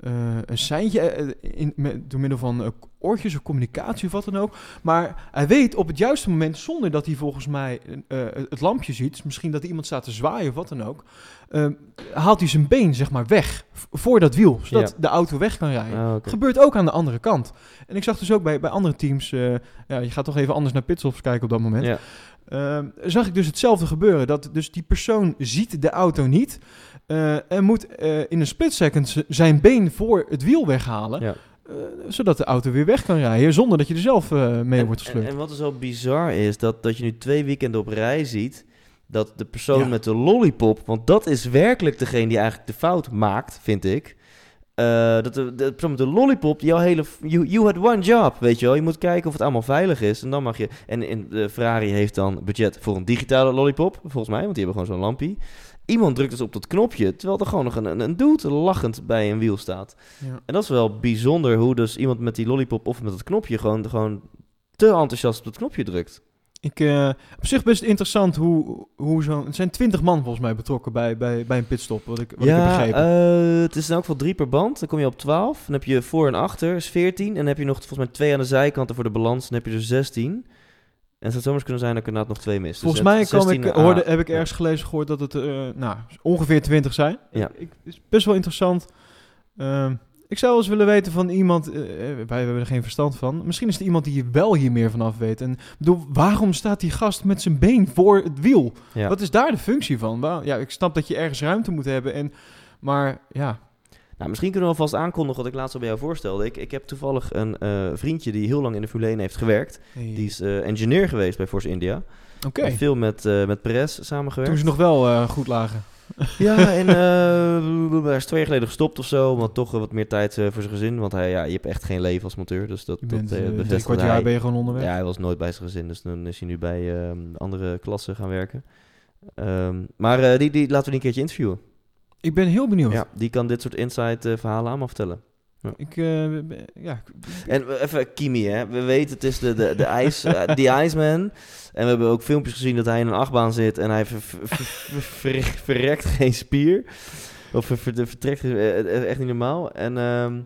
eh, een seintje eh, in, met, door middel van eh, oortjes of communicatie of wat dan ook. Maar hij weet op het juiste moment, zonder dat hij volgens mij eh, het lampje ziet, misschien dat iemand staat te zwaaien of wat dan ook, eh, haalt hij zijn been zeg maar weg voor dat wiel, zodat Ja. de auto weg kan rijden. Ah, oké. Gebeurt ook aan de andere kant. En ik zag dus ook bij, bij andere teams, eh, ja, je gaat toch even anders naar pitstops kijken op dat moment. Ja. Ehm, zag ik dus hetzelfde gebeuren. Dat dus die persoon ziet de auto niet. eh, en moet eh, in een split second zijn been voor het wiel weghalen. Ja. eh, zodat de auto weer weg kan rijden. Zonder dat je er zelf mee En- wordt en, gesleurd. en wat er zo bizar is, dat, dat je nu twee weekenden op rij ziet... dat de persoon Ja. met de lollipop... want dat is werkelijk degene die eigenlijk de fout maakt, vind ik... Eh, dat de, de de lollipop, jouw hele... You, you had one job, weet je wel. Je moet kijken of het allemaal veilig is. En dan mag je... En in, de Ferrari heeft dan budget voor een digitale lollipop, volgens mij. Want die hebben gewoon zo'n lampje. Iemand drukt dus op dat knopje, terwijl er gewoon nog een, een, een dude lachend bij een wiel staat. Ja. En dat is wel bijzonder hoe dus iemand met die lollipop of met het knopje gewoon, gewoon te enthousiast op het knopje drukt. Ik, eh, op zich best interessant hoe, hoe zo'n... Het zijn twintig man volgens mij betrokken bij, bij, bij een pitstop, wat ik, wat ik heb ja, begrepen. eh, het is in elk geval drie per band. Dan kom je op 12. Dan heb je voor en achter, is 14. En dan heb je nog volgens mij twee aan de zijkanten voor de balans. Dan heb je er 16. En het zou zomaar kunnen zijn dat ik inderdaad nog twee mis. Volgens Dus mij ik, 16 hoorde, A. heb ik Ja. ergens gelezen gehoord dat het eh, nou, ongeveer 20 zijn. Ja. Ik, het is best wel interessant. Ehm, Ik zou wel eens willen weten van iemand, eh, wij hebben er geen verstand van. Misschien is er iemand die wel hier meer van af weet. En bedoel, waarom staat die gast met zijn been voor het wiel? Ja. Wat is daar de functie van? Waar- Ja, ik snap dat je ergens ruimte moet hebben. En, maar ja, Nou, misschien kunnen we alvast aankondigen wat ik laatst al bij jou voorstelde. Ik, ik heb toevallig een eh, vriendje die heel lang in de Formule 1 heeft gewerkt. Die is engineer geweest bij Force India. oké. Heeft Veel met, eh met Perez samengewerkt. Toen ze nog wel goed lagen. Ja, en eh, hij is twee jaar geleden gestopt of zo. Want toch wat meer tijd eh, voor zijn gezin. Want hij, ja, je hebt echt geen leven als monteur. Dus dat, Je dat bent eh, eh, drie kwart jaar hij. ben je gewoon onderweg. Ja, hij was nooit bij zijn gezin. Dus dan is hij nu bij eh, andere klassen gaan werken. Ehm, maar die, die laten we die een keertje interviewen. Ik ben heel benieuwd. Ja, die kan dit soort inside verhalen aan me vertellen. Ik, eh, ja, En even Kimi, hè. We weten het is de, de, de, ijs, eh, die Iceman. En we hebben ook filmpjes gezien dat hij in een achtbaan zit en hij ver- ver- ver- ver- verrekt geen spier. Of ver- ver- vertrekt eh, eh, echt niet normaal. En ehm,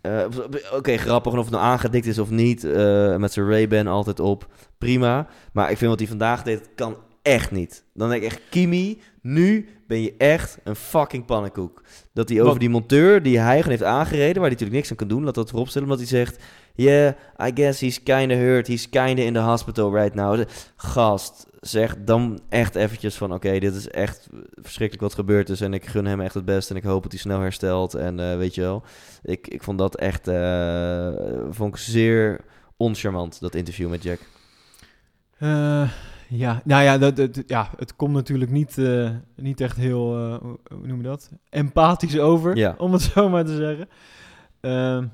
eh, oké, grappig. Of het nou aangedikt is of niet. eh, met zijn Ray-Ban altijd op. Prima. Maar ik vind wat hij vandaag deed, kan echt niet. Dan denk ik echt, Kimi, nu ben je echt een fucking pannenkoek. Dat hij over Wat? die monteur die hij heeft aangereden, waar hij natuurlijk niks aan kan doen, laat dat voorop stellen, omdat hij zegt, yeah, I guess he's kinda hurt, he's kinda in the hospital right now. Gast, zeg dan echt eventjes van, oké, dit is echt verschrikkelijk wat gebeurd is en ik gun hem echt het beste en ik hoop dat hij snel herstelt en eh, weet je wel. Ik, ik vond dat echt, eh, vond ik zeer oncharmant, dat interview met Jack. Eh, ja, nou ja, dat, dat- ja, het komt natuurlijk niet, eh, niet echt heel, eh, hoe noem je dat? Empathisch over, Ja. om het [laughs] zo maar te zeggen. Ehm,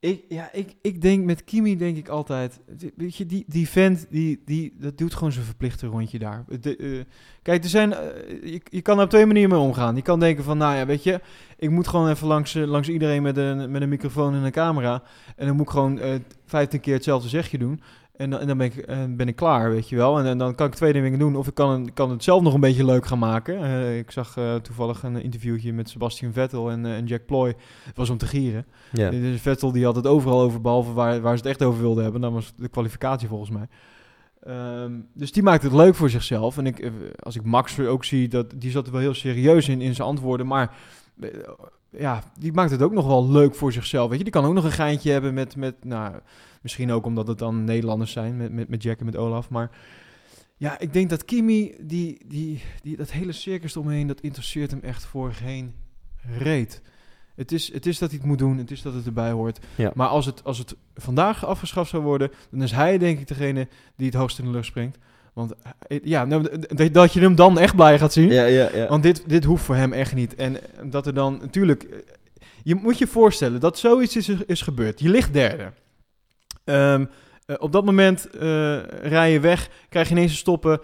ik, ja, ik, ik denk met Kimi denk ik altijd, weet je, die, die vent, die, die, dat doet gewoon zijn verplichte rondje daar. De, eh, kijk, er zijn, je, je kan er op twee manieren mee omgaan. Je kan denken van, nou ja, weet je, ik moet gewoon even langs, langs iedereen met een, met een microfoon en een camera. En dan moet ik gewoon 15 keer hetzelfde zegje doen. En dan, en dan ben, ik, eh, ben ik klaar, weet je wel. En, en dan kan ik twee dingen doen. Of ik kan, kan het zelf nog een beetje leuk gaan maken. Eh, ik zag eh, toevallig een interviewtje met Sebastian Vettel en, en Jack Ploy. Het was om te gieren. Ja. Dus Vettel die had het overal over, behalve waar, waar ze het echt over wilden hebben. Dat was de kwalificatie volgens mij. Ehm, dus die maakt het leuk voor zichzelf. En ik, als ik Max ook zie, dat, die zat er wel heel serieus in, in zijn antwoorden. Maar ja, die maakt het ook nog wel leuk voor zichzelf. Weet je, die kan ook nog een geintje hebben met, met nou, misschien ook omdat het dan Nederlanders zijn, met, met, met Jack en met Olaf. Maar ja, ik denk dat Kimi, die, die, die, dat hele circus eromheen, dat interesseert hem echt voor geen reet. Het is, het is dat hij het moet doen, het is dat het erbij hoort. Ja. Maar als het, als het vandaag afgeschaft zou worden, dan is hij denk ik degene die het hoogst in de lucht springt. Want eh, ja, nou, dat je hem dan echt blij gaat zien. Ja, ja, ja. Want dit, dit hoeft voor hem echt niet. En eh, dat er dan natuurlijk. eh, Je moet je voorstellen dat zoiets is, is gebeurd. Je ligt derde. Ehm, eh, op dat moment rij je weg, krijg je ineens een stoppen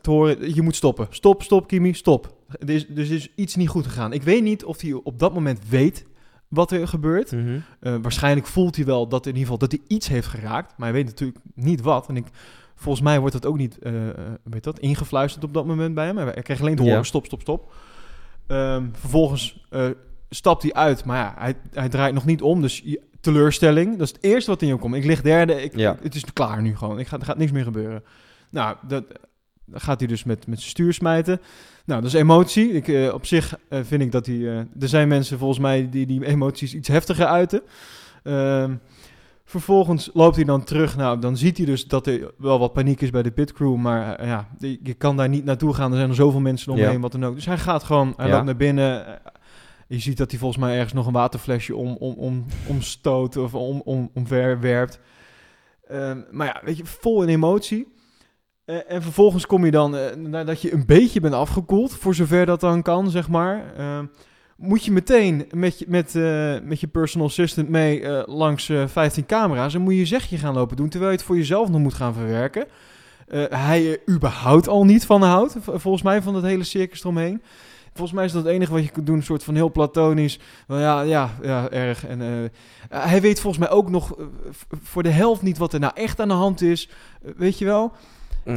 te horen. Je moet stoppen. Stop, stop, Kimi, stop. Er is, dus er is iets niet goed gegaan. Ik weet niet of hij op dat moment weet wat er gebeurt. Mhm. Waarschijnlijk voelt hij wel dat in ieder geval dat hij iets heeft geraakt. Maar hij weet natuurlijk niet wat. En ik, volgens mij wordt dat ook niet eh, weet dat, ingefluisterd op dat moment bij hem. Hij kreeg alleen te horen Ja. stop, stop, stop. Ehm, vervolgens eh, stapt hij uit. Maar ja, hij, hij draait nog niet om. Dus teleurstelling. Dat is het eerste wat in je opkomt. Ik lig derde. Ik, Ja. Het is klaar nu gewoon. Ik ga, er gaat niks meer gebeuren. Nou, dat, dan gaat hij dus met, met zijn stuur smijten. Nou, dat is emotie. Ik, op zich vind ik dat hij... er zijn mensen volgens mij die die emoties iets heftiger uiten. Ehm, vervolgens loopt hij dan terug. Nou, dan ziet hij dus dat er wel wat paniek is bij de pitcrew. Maar eh, ja, je kan daar niet naartoe gaan. Er zijn er zoveel mensen omheen, Ja. wat dan ook. Dus hij gaat gewoon, hij Ja. loopt naar binnen. Eh, Je ziet dat hij volgens mij ergens nog een waterflesje om, om, om, omstoot of om, om, omverwerpt. Ehm, maar ja, weet je, vol in emotie. Eh, en vervolgens kom je dan, nadat je een beetje bent afgekoeld, voor zover dat dan kan, zeg maar. Moet je meteen met je, met, eh, met je personal assistant mee eh, langs eh 15 camera's. En moet je je zegje gaan lopen doen, terwijl je het voor jezelf nog moet gaan verwerken. Eh, hij er überhaupt al niet van houdt, volgens mij, van dat hele circus eromheen. Volgens mij is dat het enige wat je kunt doen, een soort van heel platonisch. Ja, ja, ja, erg. En eh, eh, hij weet volgens mij ook nog eh, voor de helft niet wat er nou echt aan de hand is. Eh, weet je wel?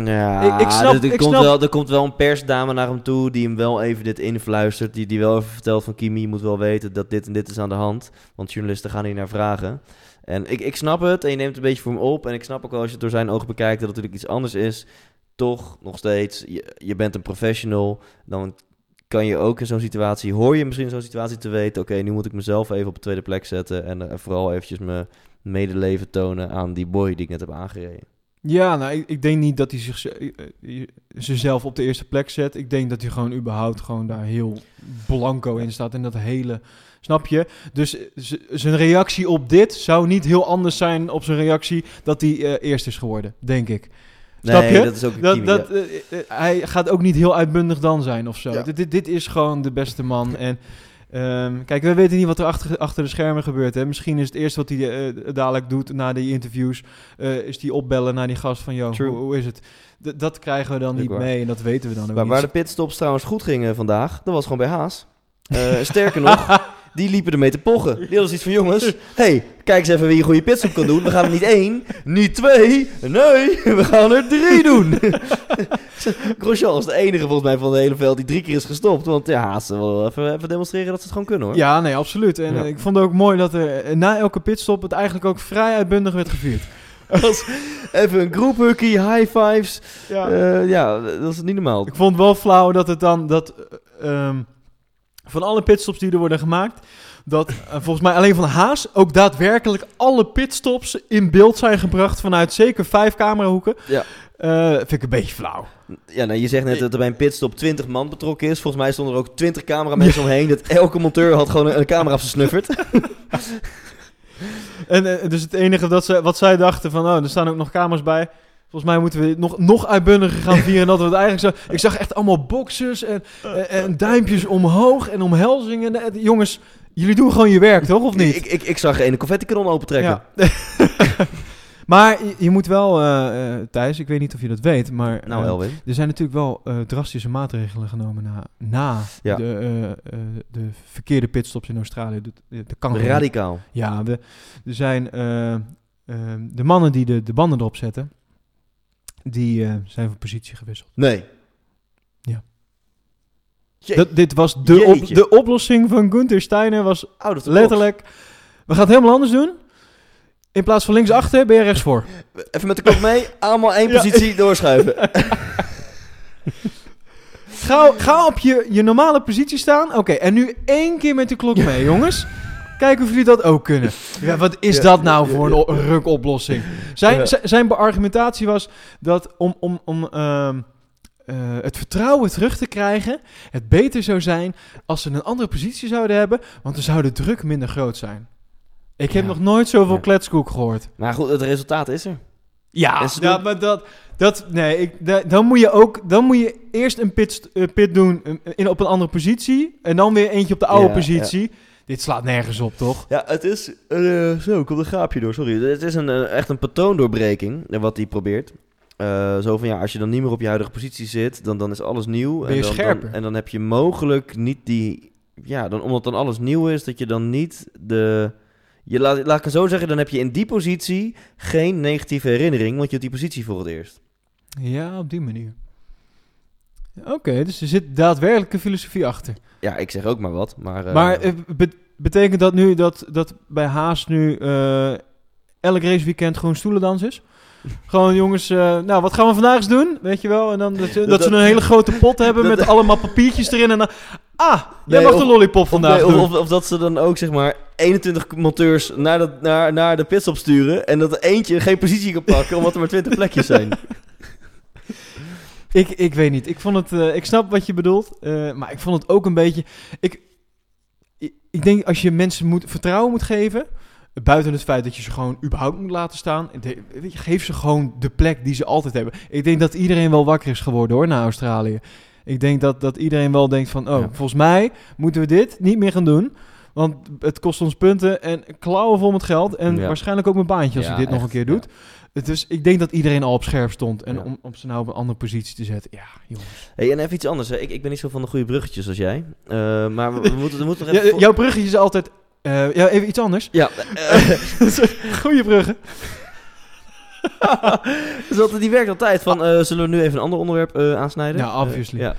Ja, Ik- ik snap- er, er ik komt snap- Wel, er komt wel een persdame naar hem toe die hem wel even dit influistert. Die, die wel even vertelt van Kimi, je moet wel weten dat dit en dit is aan de hand. Want journalisten gaan hier naar vragen. En ik, ik snap het en je neemt het een beetje voor hem op. En ik snap ook wel als je het door zijn ogen bekijkt dat het natuurlijk iets anders is. Toch, nog steeds, je, je bent een professional. Dan kan je ook in zo'n situatie, hoor je misschien in zo'n situatie te weten, oké, nu moet ik mezelf even op de tweede plek zetten en eh, vooral eventjes mijn medeleven tonen aan die boy die ik net heb aangereden. Ja, nou, ik, ik denk niet dat hij zich, eh, eh, zichzelf op de eerste plek zet. Ik denk dat hij gewoon überhaupt gewoon daar heel blanco in staat. En dat hele, snap je? Dus eh, zijn reactie op dit zou niet heel anders zijn op zijn reactie dat hij eh, eerst is geworden, denk ik. Snap nee, je? dat is ook een Dat, kiwi, dat, ja. hij gaat ook niet heel uitbundig dan zijn of zo. Ja. Dit, dit, dit is gewoon de beste man. [laughs] En ehm, kijk, we weten niet wat er achter, achter de schermen gebeurt. Hè. Misschien is het eerste wat hij eh, dadelijk doet na die interviews... eh, is die opbellen naar die gast van... True. hoe, hoe is het? D- dat krijgen we dan niet mee en dat weten we dan ook niet. waar de pitstops trouwens goed gingen vandaag, dat was gewoon bij Haas. Eh, sterker nog, [laughs] die liepen ermee te pochen. Die hadden zoiets van, jongens, hey, kijk eens even wie een goede pitstop kan doen. We gaan er niet één, niet twee, nee, we gaan er drie doen. [laughs] Grosjean is de enige volgens mij van het hele veld die drie keer is gestopt. Want ja, Haas wil even, even demonstreren dat ze het gewoon kunnen hoor. Ja, nee, absoluut. En Ja. eh, ik vond het ook mooi dat er eh, na elke pitstop... het eigenlijk ook vrij uitbundig werd gevierd. [laughs] Even een groephukkie, high fives. Ja. Ja. ja, dat is niet normaal. Ik vond het wel flauw dat het dan dat eh, ehm, van alle pitstops die er worden gemaakt, dat eh, volgens mij alleen van Haas ook daadwerkelijk alle pitstops in beeld zijn gebracht vanuit zeker vijf camerahoeken. Ja. Eh, vind ik een beetje flauw. Ja, nou, je zegt net dat er bij een pitstop 20 man betrokken is. Volgens mij stonden er ook 20 cameramensen omheen. Dat elke monteur had gewoon een, een camera versnufferd. [laughs] [laughs] En eh, dus het enige dat ze, wat zij dachten van, oh, er staan ook nog camera's bij. Volgens mij moeten we nog, nog uitbundiger gaan vieren dat we het eigenlijk zo... Ik zag echt allemaal boxers en, en, en duimpjes omhoog en omhelzingen. Jongens, jullie doen gewoon je werk, toch? Of niet? Ik, ik, ik zag een confetti-kanon opentrekken. Ja. [laughs] maar je, je moet wel, eh, Thijs, ik weet niet of je dat weet, maar Nou, eh, er zijn natuurlijk wel drastische maatregelen genomen na, na Ja. de, de verkeerde pitstops in Australië. De, de. Radicaal. Ja, er zijn de mannen die de, de banden erop zetten, die eh, zijn van positie gewisseld. Nee. Ja. Dat, dit was de, op, de oplossing van Gunther Steiner was out letterlijk, we gaan het helemaal anders doen. In plaats van linksachter ben je rechtsvoor. Even met de klok mee. Allemaal één Ja. positie [laughs] doorschuiven. Ga, ga op je, je normale positie staan. Oké, en nu één keer met de klok mee, jongens. Kijken of jullie dat ook kunnen. [laughs] Ja, wat is Ja, dat nou ja, voor ja. een rukoplossing? Zijn, zijn beargumentatie was dat om, om, om ehm, eh, het vertrouwen terug te krijgen, het beter zou zijn als ze een andere positie zouden hebben, want dan zou de druk minder groot zijn. Ik heb Ja. nog nooit zoveel Ja. kletskoek gehoord. Maar goed, het resultaat is er. Ja, ze ja maar dat, dat nee, ik, da- dan moet je ook, dan moet je eerst een pit, eh, pit doen eh, in, op een andere positie en dan weer eentje op de oude Ja, positie. Dit slaat nergens op, toch? Ja, het is... eh, zo, komt een gaapje door, sorry. Het is een, eh, echt een patroondoorbreking, eh, wat hij probeert. Zo van, ja, als je dan niet meer op je huidige positie zit, dan, dan is alles nieuw. Ben je en dan, en dan heb je mogelijk niet die... Ja, dan, omdat dan alles nieuw is, dat je dan niet de... Je laat, laat ik het zo zeggen, dan heb je in die positie geen negatieve herinnering, want je hebt die positie voor het eerst. Ja, op die manier. Oké, dus er zit daadwerkelijk een filosofie achter. Ja, ik zeg ook maar wat, maar... eh, maar eh, be- betekent dat nu dat, dat bij Haas nu eh, elk raceweekend gewoon stoelendans is? [laughs] Gewoon jongens, nou wat gaan we vandaag eens doen? Weet je wel? En dan dat, dat, Dat- ze een hele grote pot [laughs] hebben dat- met allemaal papiertjes erin. En dan, ah, jij Nee, mag of- de lollipop Of, vandaag nee, doen. of, of, of dat ze dan ook zeg maar 21 monteurs naar de, naar, naar de pitstop sturen. En dat er eentje geen positie kan pakken omdat er maar 20 plekjes zijn. [laughs] Ik, ik weet niet. Ik, vond het, eh, ik snap wat je bedoelt. eh, maar ik vond het ook een beetje. Ik, ik, ik denk als je mensen moet, vertrouwen moet geven. Buiten het feit dat je ze gewoon überhaupt moet laten staan. de- weet je, geef ze gewoon de plek die ze altijd hebben. Ik denk dat iedereen wel wakker is geworden hoor, na Australië. Ik denk dat, dat iedereen wel denkt van... Oh, Ja. volgens mij moeten we dit niet meer gaan doen. Want het kost ons punten en klauwen vol met geld. En Ja. waarschijnlijk ook mijn baantje als Ja, je dit nog een keer doet. Dus ik denk dat iedereen al op scherp stond. En Ja. om, om ze nou op een andere positie te zetten. Ja, jongens. Hey, en even iets anders. Hè. Ik, ik ben niet zo van de goede bruggetjes als jij. Eh, maar we, we moeten, we moeten Ja, even... jouw bruggetje is altijd... eh, ja, even iets anders. Ja, [laughs] eh, Goeie bruggen. [laughs] dus dat, die werkt altijd van, eh, zullen we nu even een ander onderwerp aansnijden? Ja, obviously. Ja.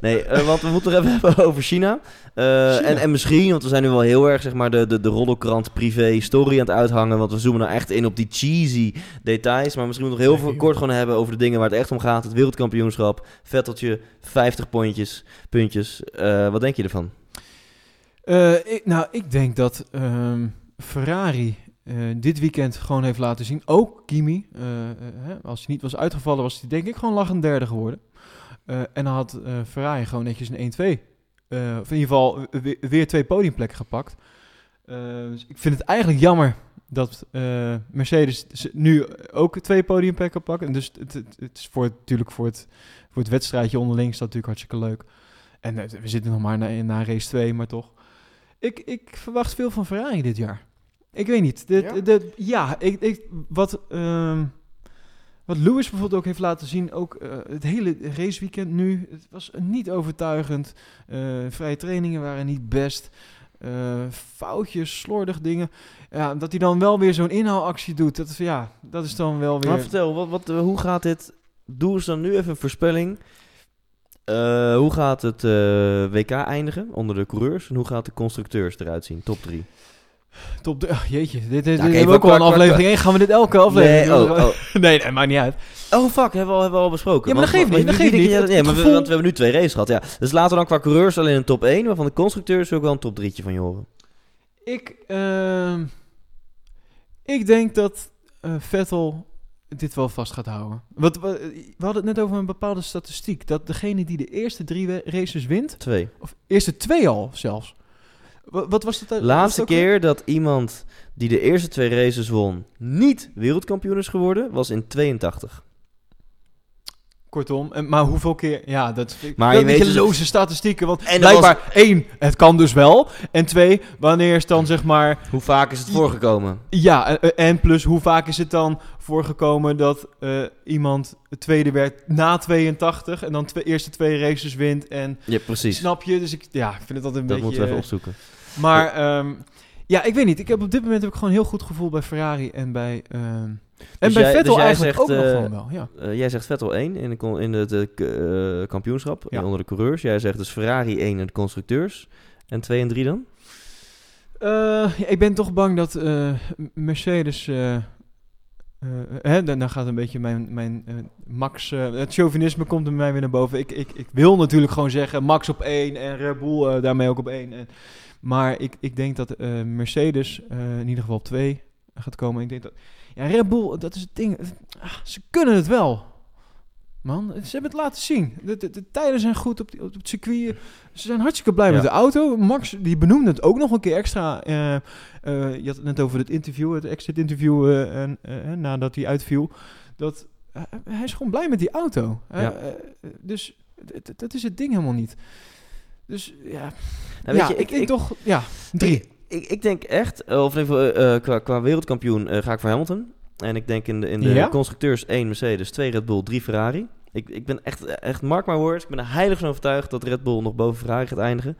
Nee, eh, want we moeten het even [laughs] hebben over China. Eh, China. En, en misschien, want we zijn nu wel heel erg zeg maar, de, de, de roddelkrant privé story aan het uithangen. Want we zoomen nou echt in op die cheesy details. Maar misschien moeten we nog heel veel kort gewoon hebben over de dingen waar het echt om gaat. Het wereldkampioenschap, Vetteltje, 50 puntjes. puntjes. Eh, wat denk je ervan? Ik, nou, ik denk dat ehm, Ferrari dit weekend gewoon heeft laten zien. Ook Kimi. hè, als hij niet was uitgevallen, was hij denk ik gewoon lachend derde geworden. Eh, en dan had eh, Ferrari gewoon netjes een 1-2. Eh, of in ieder geval weer, weer twee podiumplekken gepakt. Dus ik vind het eigenlijk jammer dat Mercedes nu ook twee podiumplekken pakken. En dus het, het, het is voor, natuurlijk voor het, voor het wedstrijdje onderling is dat natuurlijk hartstikke leuk. En we zitten nog maar na, na race 2, maar toch. Ik, ik verwacht veel van Ferrari dit jaar. Ik weet niet. De, Ja? ja ik, ik, wat, ehm, wat Lewis bijvoorbeeld ook heeft laten zien, ook eh, het hele raceweekend nu, het was niet overtuigend. Eh, vrije trainingen waren niet best. Eh, foutjes, slordig dingen. Ja, dat hij dan wel weer zo'n inhaalactie doet, dat, is- ja, dat is dan wel weer... Maar vertel, wat, wat, hoe gaat dit? Doe eens dan nu even een voorspelling. Hoe gaat het WK eindigen onder de coureurs? En hoe gaat de constructeurs eruit zien? Top 3. Top de, ach, jeetje, dit, dit, dit oké, hebben we maar ook al een aflevering 1. Gaan we dit elke aflevering Nee, oh, oh. [laughs] nee, nee, maakt niet uit. oh fuck, hebben we al, hebben we al besproken. Ja, maar dat Want- geeft niet, want- dat geeft niet. Nee, maar we, want we hebben nu twee races gehad, ja. Dus laten we dan qua coureurs alleen een top 1, maar van de constructeurs wil ik wel een top 3'tje van je horen. Ik, ehm, ik denk dat eh, Vettel dit wel vast gaat houden. Wat, we, we hadden het net over een bepaalde statistiek. Dat degene die de eerste drie races wint, Twee. of eerste twee al zelfs. Wat, wat was het? eh, Laatste was het keer dat iemand die de eerste twee races won niet wereldkampioen is geworden, was in 82. Kortom, en, maar hoeveel keer? Ja, dat vind ik Maar je loze statistieken. Want En dat blijkbaar, één, het kan dus wel. En twee, wanneer is dan zeg maar... Hoe vaak is het voorgekomen? Ja, eh, eh, en plus hoe vaak is het dan voorgekomen dat eh, iemand tweede werd na 82 en dan twee eerste twee races wint en Ja, precies. snap je? Dus ik, ja, ik vind het altijd een Dat beetje... moeten we even eh, opzoeken. Maar ehm, ja, ik weet niet. Ik heb op dit moment heb ik gewoon een heel goed gevoel bij Ferrari en bij ehm, en Dus bij jij- Vettel dus eigenlijk zegt, ook nog eh, gewoon wel. Ja. Eh, jij zegt Vettel 1 in, de, in het eh, kampioenschap, Ja. onder de coureurs. Jij zegt dus Ferrari 1 in de constructeurs. En 2 en 3 dan? Ik ben toch bang dat Mercedes. hè, dan, gaat een beetje mijn, mijn Max. het chauvinisme komt er bij mij weer naar boven. Ik, ik, ik wil natuurlijk gewoon zeggen Max op één en Red Bull daarmee ook op één. En, maar ik, ik denk dat eh, Mercedes eh, in ieder geval op twee gaat komen. Ik denk dat. Ja, Red Bull, dat is het ding. Ah, ze kunnen het wel. Man, ze hebben het laten zien. De, de, de tijden zijn goed op, die- op het circuit. Ze zijn hartstikke blij Ja. met de auto. Max, die benoemde het ook nog een keer extra. eh, je had het net over het interview, het exit interview, en, nadat hij uitviel. Dat, hij is gewoon blij met die auto. Ja. dus dat is het ding helemaal niet. Dus ja, Nou, ja weet je, ik, denk toch, ja, drie. Ik, ik, denk echt, eh, of geval, eh, eh, qua, qua wereldkampioen ga ik voor Hamilton. En ik denk in de, in de Ja? constructeurs 1 Mercedes, 2 Red Bull, 3 Ferrari. Ik, ik ben echt, echt, mark my words, ik ben er heilig van overtuigd dat Red Bull nog boven Ferrari gaat eindigen.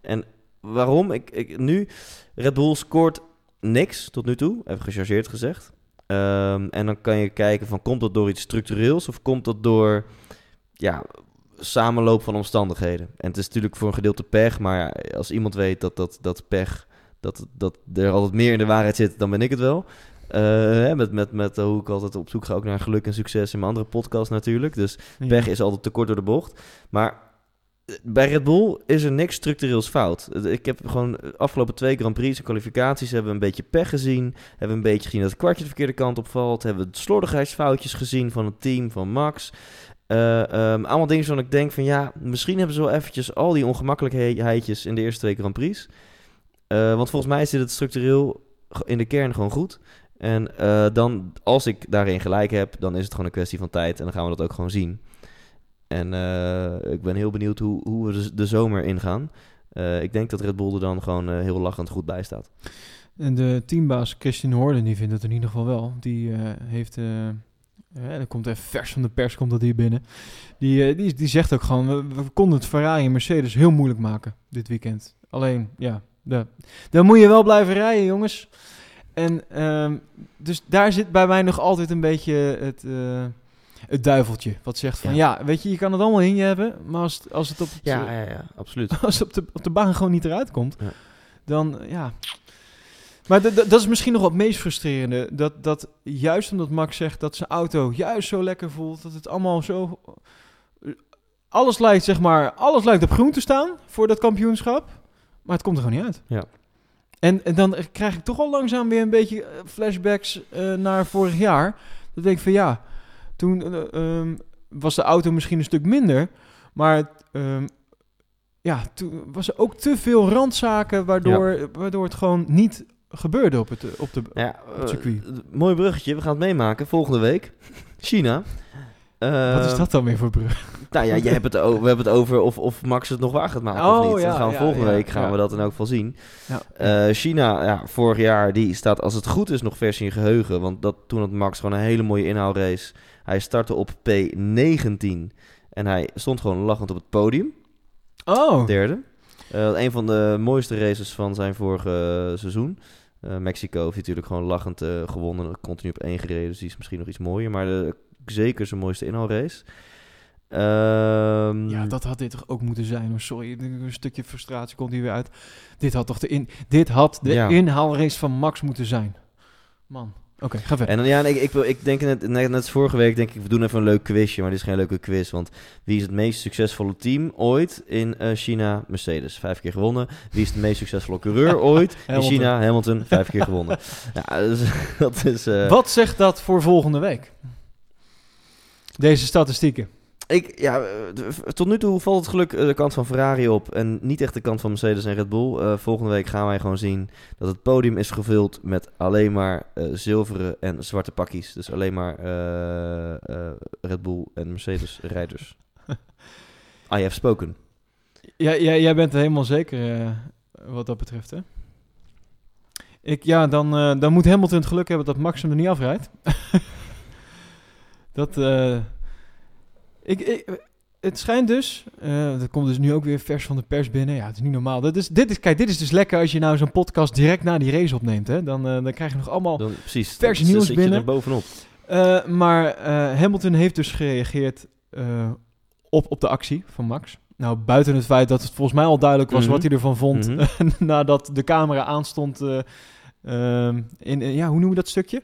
En waarom? Ik, ik, nu, Red Bull scoort niks tot nu toe, even gechargeerd gezegd. Ehm, en dan kan je kijken van, komt dat door iets structureels of komt dat door, ja, samenloop van omstandigheden. En het is natuurlijk voor een gedeelte pech, maar als iemand weet dat, dat, dat pech, dat, dat er altijd meer in de waarheid zit, dan ben ik het wel. Eh, met, met, met hoe ik altijd op zoek ga ook naar geluk en succes in mijn andere podcast natuurlijk. Dus pech is altijd te kort door de bocht. Maar eh, bij Red Bull is er niks structureels fout. Eh, Ik heb gewoon de afgelopen twee Grand Prix en kwalificaties hebben we een beetje pech gezien. Hebben we een beetje gezien dat het kwartje de verkeerde kant op valt. Hebben we slordigheidsfoutjes gezien van het team, van Max. Eh, ehm, allemaal dingen waarvan ik denk van ja, misschien hebben ze wel eventjes al die ongemakkelijkheidjes in de eerste twee Grand Prix. Eh, want volgens mij zit het structureel in de kern gewoon goed. En eh, dan, als ik daarin gelijk heb, dan is het gewoon een kwestie van tijd. En dan gaan we dat ook gewoon zien. En ik ben heel benieuwd hoe, hoe we de, zomer ingaan. Ik denk dat Red Bull er dan gewoon heel lachend goed bij staat. En de teambaas Christian Hoorden, die vindt het in ieder geval wel. Die heeft, eh, dat komt even vers van de pers, komt dat hier binnen. Die, eh, die, die zegt ook gewoon, we, we konden het Ferrari en Mercedes heel moeilijk maken dit weekend. Alleen, ja, da- dan moet je wel blijven rijden, jongens. En ehm, dus daar zit bij mij nog altijd een beetje het... eh, het duiveltje. Wat zegt van, ja. weet je, je kan het allemaal in je hebben, maar als het, als het, op, het, Ja, ja, ja, absoluut. [laughs] als het op, de, op de baan gewoon niet eruit komt, Ja. dan ja. Maar dat is misschien nog wat meest frustrerende. Dat, dat juist omdat Max zegt dat zijn auto juist zo lekker voelt, dat het allemaal zo. Alles lijkt, zeg maar, alles lijkt op groen te staan voor dat kampioenschap. Maar het komt er gewoon niet uit. Ja. En, en dan krijg ik toch al langzaam weer een beetje eh, flashbacks eh, naar vorig jaar. Dan denk ik van ja, toen eh, ehm, was de auto misschien een stuk minder. Maar ehm, ja, toen was er ook te veel randzaken waardoor, waardoor het gewoon niet gebeurde op, het, op de... Ja, het eh, circuit. mooi bruggetje. We gaan het meemaken volgende week. China. [laughs] Wat is Eh, dat dan weer voor brug? Nou ja, jij hebt het we hebben het over of, of Max het nog waar gaat maken of Oh, niet. ja, dat gaan we ja, volgende week gaan we dat in elk geval zien. Ja. Eh, China, ja, vorig jaar, die staat als het goed is nog vers in je geheugen. Want dat, toen had Max gewoon een hele mooie inhaalrace. Hij startte op P19 en hij stond gewoon lachend op het podium. Oh, Derde. Eh, een van de mooiste races van zijn vorige eh, seizoen. Eh, Mexico heeft natuurlijk gewoon lachend gewonnen. Continu op één gereden, dus die is misschien nog iets mooier. Maar de, zeker zijn mooiste inhaalrace. Ehm, ja, dat had dit toch ook moeten zijn. hoor. Sorry, een stukje frustratie komt hier weer uit. Dit had toch de, in, dit had de Ja. inhaalrace van Max moeten zijn. Man, oké, ga verder. En dan, ja, ik, ik, wil- ik denk net, net, net als vorige week, denk ik, we doen even een leuk quizje. Maar dit is geen leuke quiz, want wie is het meest succesvolle team ooit in eh, China? Mercedes, vijf keer gewonnen. Wie is de meest succesvolle coureur [laughs] ooit in. China? Hamilton, vijf keer gewonnen. [laughs] Ja, dus, [laughs] dat is... eh, Wat zegt dat voor volgende week? Deze statistieken. Ik, ja, eh, tot nu toe valt het geluk eh, de kant van Ferrari op en niet echt de kant van Mercedes en Red Bull. Eh, volgende week gaan wij gewoon zien dat het podium is gevuld met alleen maar zilveren en zwarte pakjes. Dus alleen maar Red Bull en Mercedes rijders. [laughs] I have spoken. Ja, jij, jij bent er helemaal zeker wat dat betreft, hè? Ik, ja, dan, dan moet Hamilton het geluk hebben dat Max hem er niet afrijdt. [laughs] dat, ik, ik, het schijnt dus, eh dat komt dus nu ook weer vers van de pers binnen. Ja, het is niet normaal. Dat is, dit is, kijk, dit is dus lekker als je nou zo'n podcast direct na die race opneemt, hè? Dan, eh, dan krijg je nog allemaal Dan, precies. Vers dan nieuws je binnen. er bovenop. Eh, maar Hamilton heeft dus gereageerd op, op de actie van Max. Nou, buiten het feit dat het volgens mij al duidelijk was Mhm. wat hij ervan vond Mhm. [laughs] nadat de camera aanstond eh, ehm, in, ja, hoe noemen we dat stukje?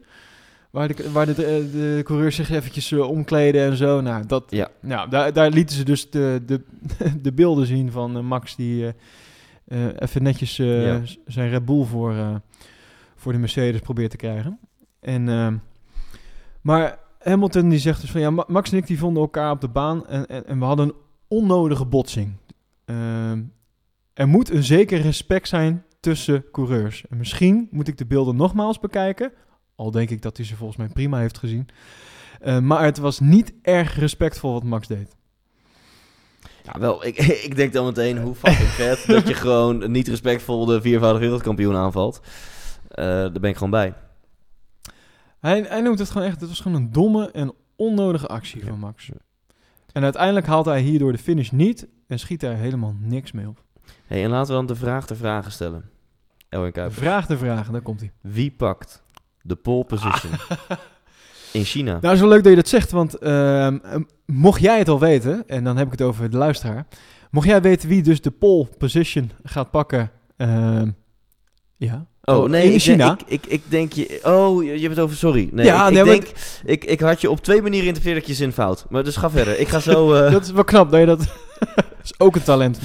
Waar de, waar de, de, de coureurs zich eventjes eh, omkleden en zo. Nou, dat, Ja. nou daar, daar lieten ze dus de, de, [laughs] de beelden zien van eh, Max die eh, eh, even netjes eh, Ja. zijn Red Bull voor, eh, voor de Mercedes probeert te krijgen. En, ehm, maar Hamilton die zegt dus van ja, Ma- Max en ik die vonden elkaar op de baan en, en, en we hadden een onnodige botsing. Ehm, er moet een zeker respect zijn tussen coureurs. En misschien moet ik de beelden nogmaals bekijken. Al denk ik dat hij ze volgens mij prima heeft gezien. Eh, maar het was niet erg respectvol wat Max deed. Ja, wel, ik, [laughs] ik denk dan meteen hoe fucking vet [laughs] dat je gewoon niet respectvol de viervoudige wereldkampioen aanvalt. Eh, daar ben ik gewoon bij. Hij, hij noemt het gewoon echt, het was gewoon een domme en onnodige actie Ja. van Max. En uiteindelijk haalt hij hierdoor de finish niet en schiet daar helemaal niks mee op. Hey, en laten we dan de vraag ter vragen stellen. Elwin Kuipers. Vraag de vraag, daar komt hij. Wie pakt de pole position in China? Nou, is wel leuk dat je dat zegt, want ehm, ehm, mocht jij het al weten, en dan heb ik het over de luisteraar. Mocht jij weten wie dus de pole position gaat pakken, ehm, ja. Oh, nee, in ik, China. Ik, ik, ik denk je... Oh, je, je hebt het over... Sorry. Nee, Ja, ik, ik nee, maar- denk... Ik, ik had je op twee manieren interpreteerd dat je zin fout. Maar dus ga verder. Ik ga zo... [laughs] eh, Dat is wel knap dat je dat... [laughs] dat is ook een talent.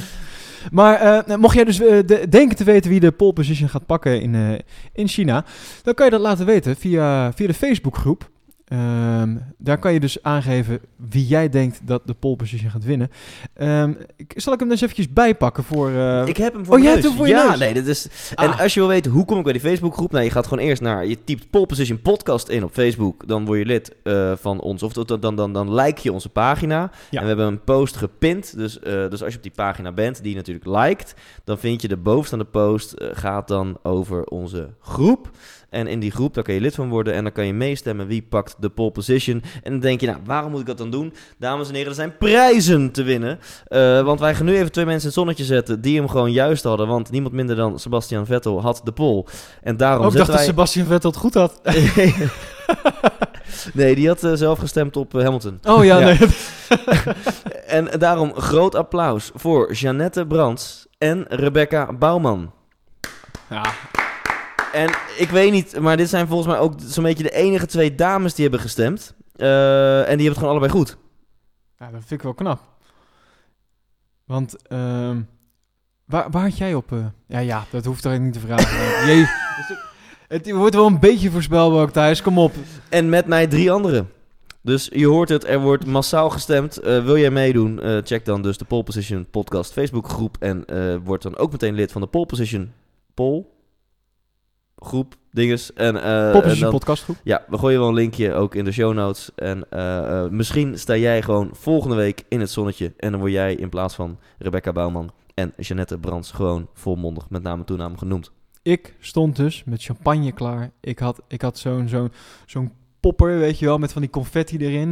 Maar eh, mocht jij dus eh, de- denken te weten wie de pole position gaat pakken in, eh, in China, dan kan je dat laten weten via, via de Facebookgroep. Ehm, daar kan je dus aangeven wie jij denkt dat de pole position gaat winnen. Ehm, ik, zal ik hem dus eventjes bijpakken voor... eh, ik heb hem voor Oh, jij hebt hem voor je ja, neus? nee, dat is... En Ah. als je wil weten hoe kom ik bij die Facebookgroep, nou, je gaat gewoon eerst naar, je typt Pole Position Podcast in op Facebook, dan word je lid eh, van ons, of dan, dan, dan, dan like je onze pagina. Ja. En we hebben een post gepind, dus, eh, dus als je op die pagina bent, die je natuurlijk liked, dan vind je de bovenstaande post, gaat dan over onze groep. En in die groep, daar kan je lid van worden en dan kan je meestemmen wie pakt de pole position. En dan denk je, nou, waarom moet ik dat dan doen? Dames en heren, er zijn prijzen te winnen. Eh, want wij gaan nu even twee mensen in het zonnetje zetten die hem gewoon juist hadden. Want niemand minder dan Sebastian Vettel had de pole. En daarom ook dacht dat. Sebastian Vettel het goed had. [laughs] Nee, die had eh, zelf gestemd op eh, Hamilton. Oh ja, [laughs] Ja. nee. [laughs] En daarom groot applaus voor Jeannette Brands en Rebecca Bouwman. ja, En ik weet niet, maar dit zijn volgens mij ook zo'n beetje de enige twee dames die hebben gestemd. Eh, en die hebben het gewoon allebei goed. ja, dat vind ik wel knap. Want, ehm, waar, waar had jij op? eh? ja, ja, dat hoeft er niet te vragen. [laughs] Jee, het wordt wel een beetje voorspelbaar ook, Thijs. Kom op. En met mij drie anderen. Dus je hoort het, er wordt massaal gestemd. Eh, wil jij meedoen? Check dan dus de Pole Position podcast Facebookgroep. En word dan ook meteen lid van de Pole Position Pole groep dinges. En, Pop is en je dan- podcastgroep. Ja, we gooien wel een linkje ook in de show notes. En eh, eh, misschien sta jij gewoon volgende week in het zonnetje. En dan word jij in plaats van Rebecca Bouwman en Jeannette Brands gewoon volmondig met naam en toename genoemd. Ik stond dus met champagne klaar. Ik had, ik had zo'n zo'n zo'n popper, weet je wel, met van die confetti erin.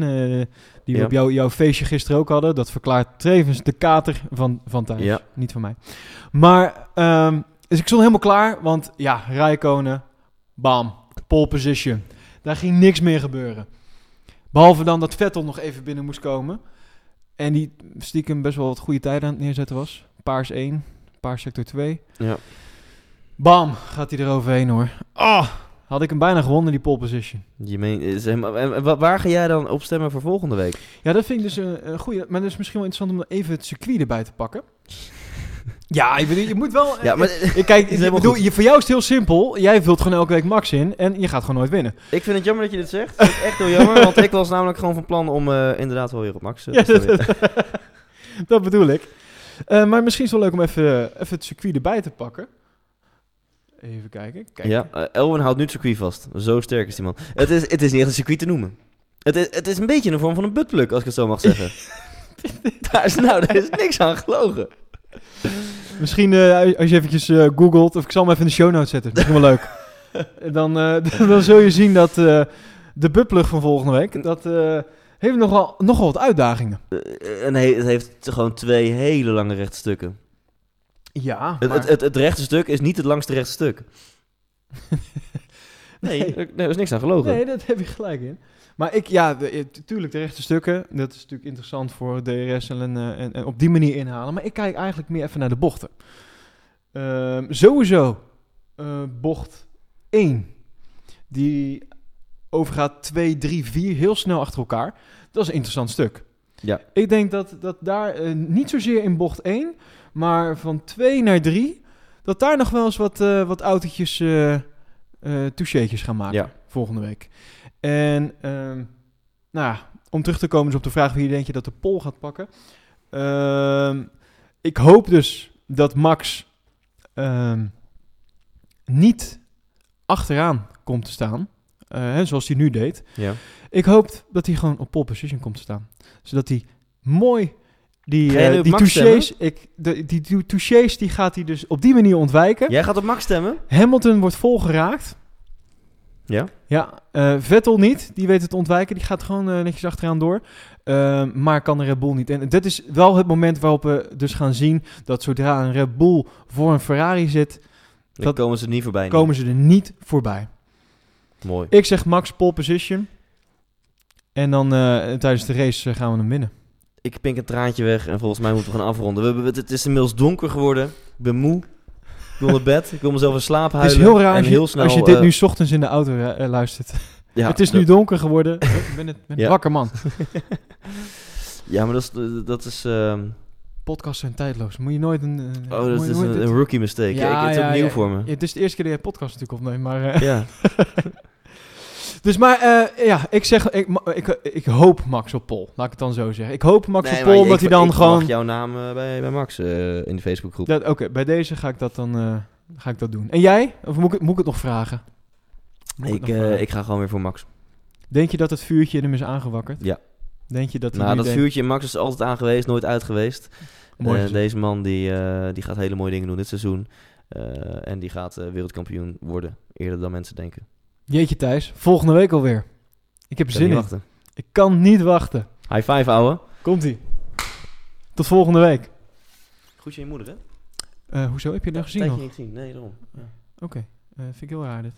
die we Ja. op jou, jouw feestje gisteren ook hadden. Dat verklaart tevens de kater van, van Thijs. Ja. Niet van mij. Maar, ehm, dus ik stond helemaal klaar. Want ja, Rijkonen, bam, pole position. Daar ging niks meer gebeuren. Behalve dan dat Vettel nog even binnen moest komen. En die stiekem best wel wat goede tijden aan het neerzetten was. Paars 1, paars sector 2. Ja. Bam, gaat hij eroverheen hoor. Ah, had ik hem bijna gewonnen, die pole position. Je meen, en, en wa- waar ga jij dan op stemmen voor volgende week? Ja, dat vind ik dus een, een goede. Maar dat is misschien wel interessant om even het circuit erbij te pakken. Ja, ik bedoel, je moet wel... Ja, maar ik kijk, [laughs] ik bedoel, je, voor jou is het heel simpel. Jij vult gewoon elke week max in en je gaat gewoon nooit winnen. ik vind het jammer dat je dit zegt. Echt heel jammer, want ik was namelijk gewoon van plan om eh, inderdaad wel weer op max eh, Ja, te dat, [laughs] dat bedoel ik. Eh, maar misschien is het wel leuk om even, even het circuit erbij te pakken. Even kijken. Kijk. Ja, eh, Elwin houdt nu het circuit vast. Zo sterk is die man. Het is, het is niet echt een circuit te noemen. Het is, het is een beetje de vorm van een buttplug, als ik het zo mag zeggen. [laughs] daar, is, nou, daar is niks aan gelogen. Misschien eh, als je eventjes eh, googelt, of ik zal hem even in de show notes zetten. Misschien wel leuk. [laughs] dan, eh, [laughs] dan zul je zien dat de buplug van volgende week, dat heeft nogal, nogal wat uitdagingen. En he- het heeft gewoon twee hele lange rechte stukken. Ja, Het, het, het, het rechte stuk is niet het langste rechte stuk. [laughs] Nee, er, er is niks aan gelogen. Nee, dat heb je gelijk in. Maar ik, ja, de, eh, tuurlijk, de rechte stukken, dat is natuurlijk interessant voor DRS en, eh, en, en op die manier inhalen. Maar ik kijk eigenlijk meer even naar de bochten. Ehm, sowieso, eh, bocht 1, die overgaat 2, 3, 4 heel snel achter elkaar. Dat is een interessant stuk. Ja. Ik denk dat, dat daar niet zozeer in bocht 1, maar van 2 naar 3, dat daar nog wel eens wat, wat autootjes, toucheetjes gaan maken Ja. Volgende week. En ehm, nou ja, om terug te komen dus op de vraag wie denk je dat de pol gaat pakken. Ehm, ik hoop dus dat Max ehm, niet achteraan komt te staan, eh, hè, zoals hij nu deed. Ja. Ik hoop dat hij gewoon op pole position komt te staan. Zodat hij mooi die, op die touches, ik, de, die, die touches die gaat hij dus op die manier ontwijken. Jij gaat op Max stemmen? Hamilton wordt volgeraakt. Ja. Ja, eh, Vettel niet. Die weet het ontwijken. Die gaat gewoon eh, netjes achteraan door. Ehm, maar kan de Red Bull niet. En dit is wel het moment waarop we dus gaan zien dat zodra een Red Bull voor een Ferrari zit, Dan Dat- komen ze er niet voorbij. komen ze er niet voorbij. Mooi. Ik zeg Max pole position. En dan eh, tijdens de race gaan we hem winnen. Ik pink een traantje weg en volgens mij moeten we gaan afronden. We, het is inmiddels donker geworden. Ik ben moe. Ik wil naar bed. Ik wil mezelf in slaap Het huilen. is heel raar en als je, heel snel, als je dit eh, nu 's ochtends in de auto eh, luistert. ja, het is nu donker geworden. [laughs] Ik ben, het, ben een Ja. wakker man. [laughs] Ja, maar dat is... Dat is ehm, Podcasts zijn tijdloos. Moet je nooit een... eh, oh, dat je is een, rookie mistake. Ja, ik, het is ja, ook nieuw ja. voor me. Het is de eerste keer dat jij podcast natuurlijk opneemt, maar... eh, Ja. [laughs] Dus maar, eh, ja, ik zeg, ik, ik, ik hoop Max op Pol. Laat ik het dan zo zeggen. Ik hoop Max Nee, op Pol, ik- omdat hij ik dan mag gewoon... jouw naam eh, bij, bij Max eh, in de Facebookgroep. Dat- Oké, bij deze ga ik dat dan ga ik dat doen. En jij? Of moet ik, het- moet ik het nog vragen? Ik, het nog vragen? ik ga gewoon weer voor Max. Denk je dat het vuurtje in hem is aangewakkerd? Ja. Denk je dat hij Nou, dat denkt, vuurtje in Max is altijd aan geweest, nooit uit geweest. Mooi deze man die, die gaat hele mooie dingen doen dit seizoen. En die gaat wereldkampioen worden, eerder dan mensen denken. Jeetje Thijs, volgende week alweer. Ik heb er zin in. wachten. Ik kan niet wachten. High five, ouwe. Komt-ie. Tot volgende week. Goed je moeder, hè? Eh, hoezo? Heb je dat gezien Tijdje nog? niet gezien. Nee, daarom. Ja. Oké, eh, vind ik heel raar dit.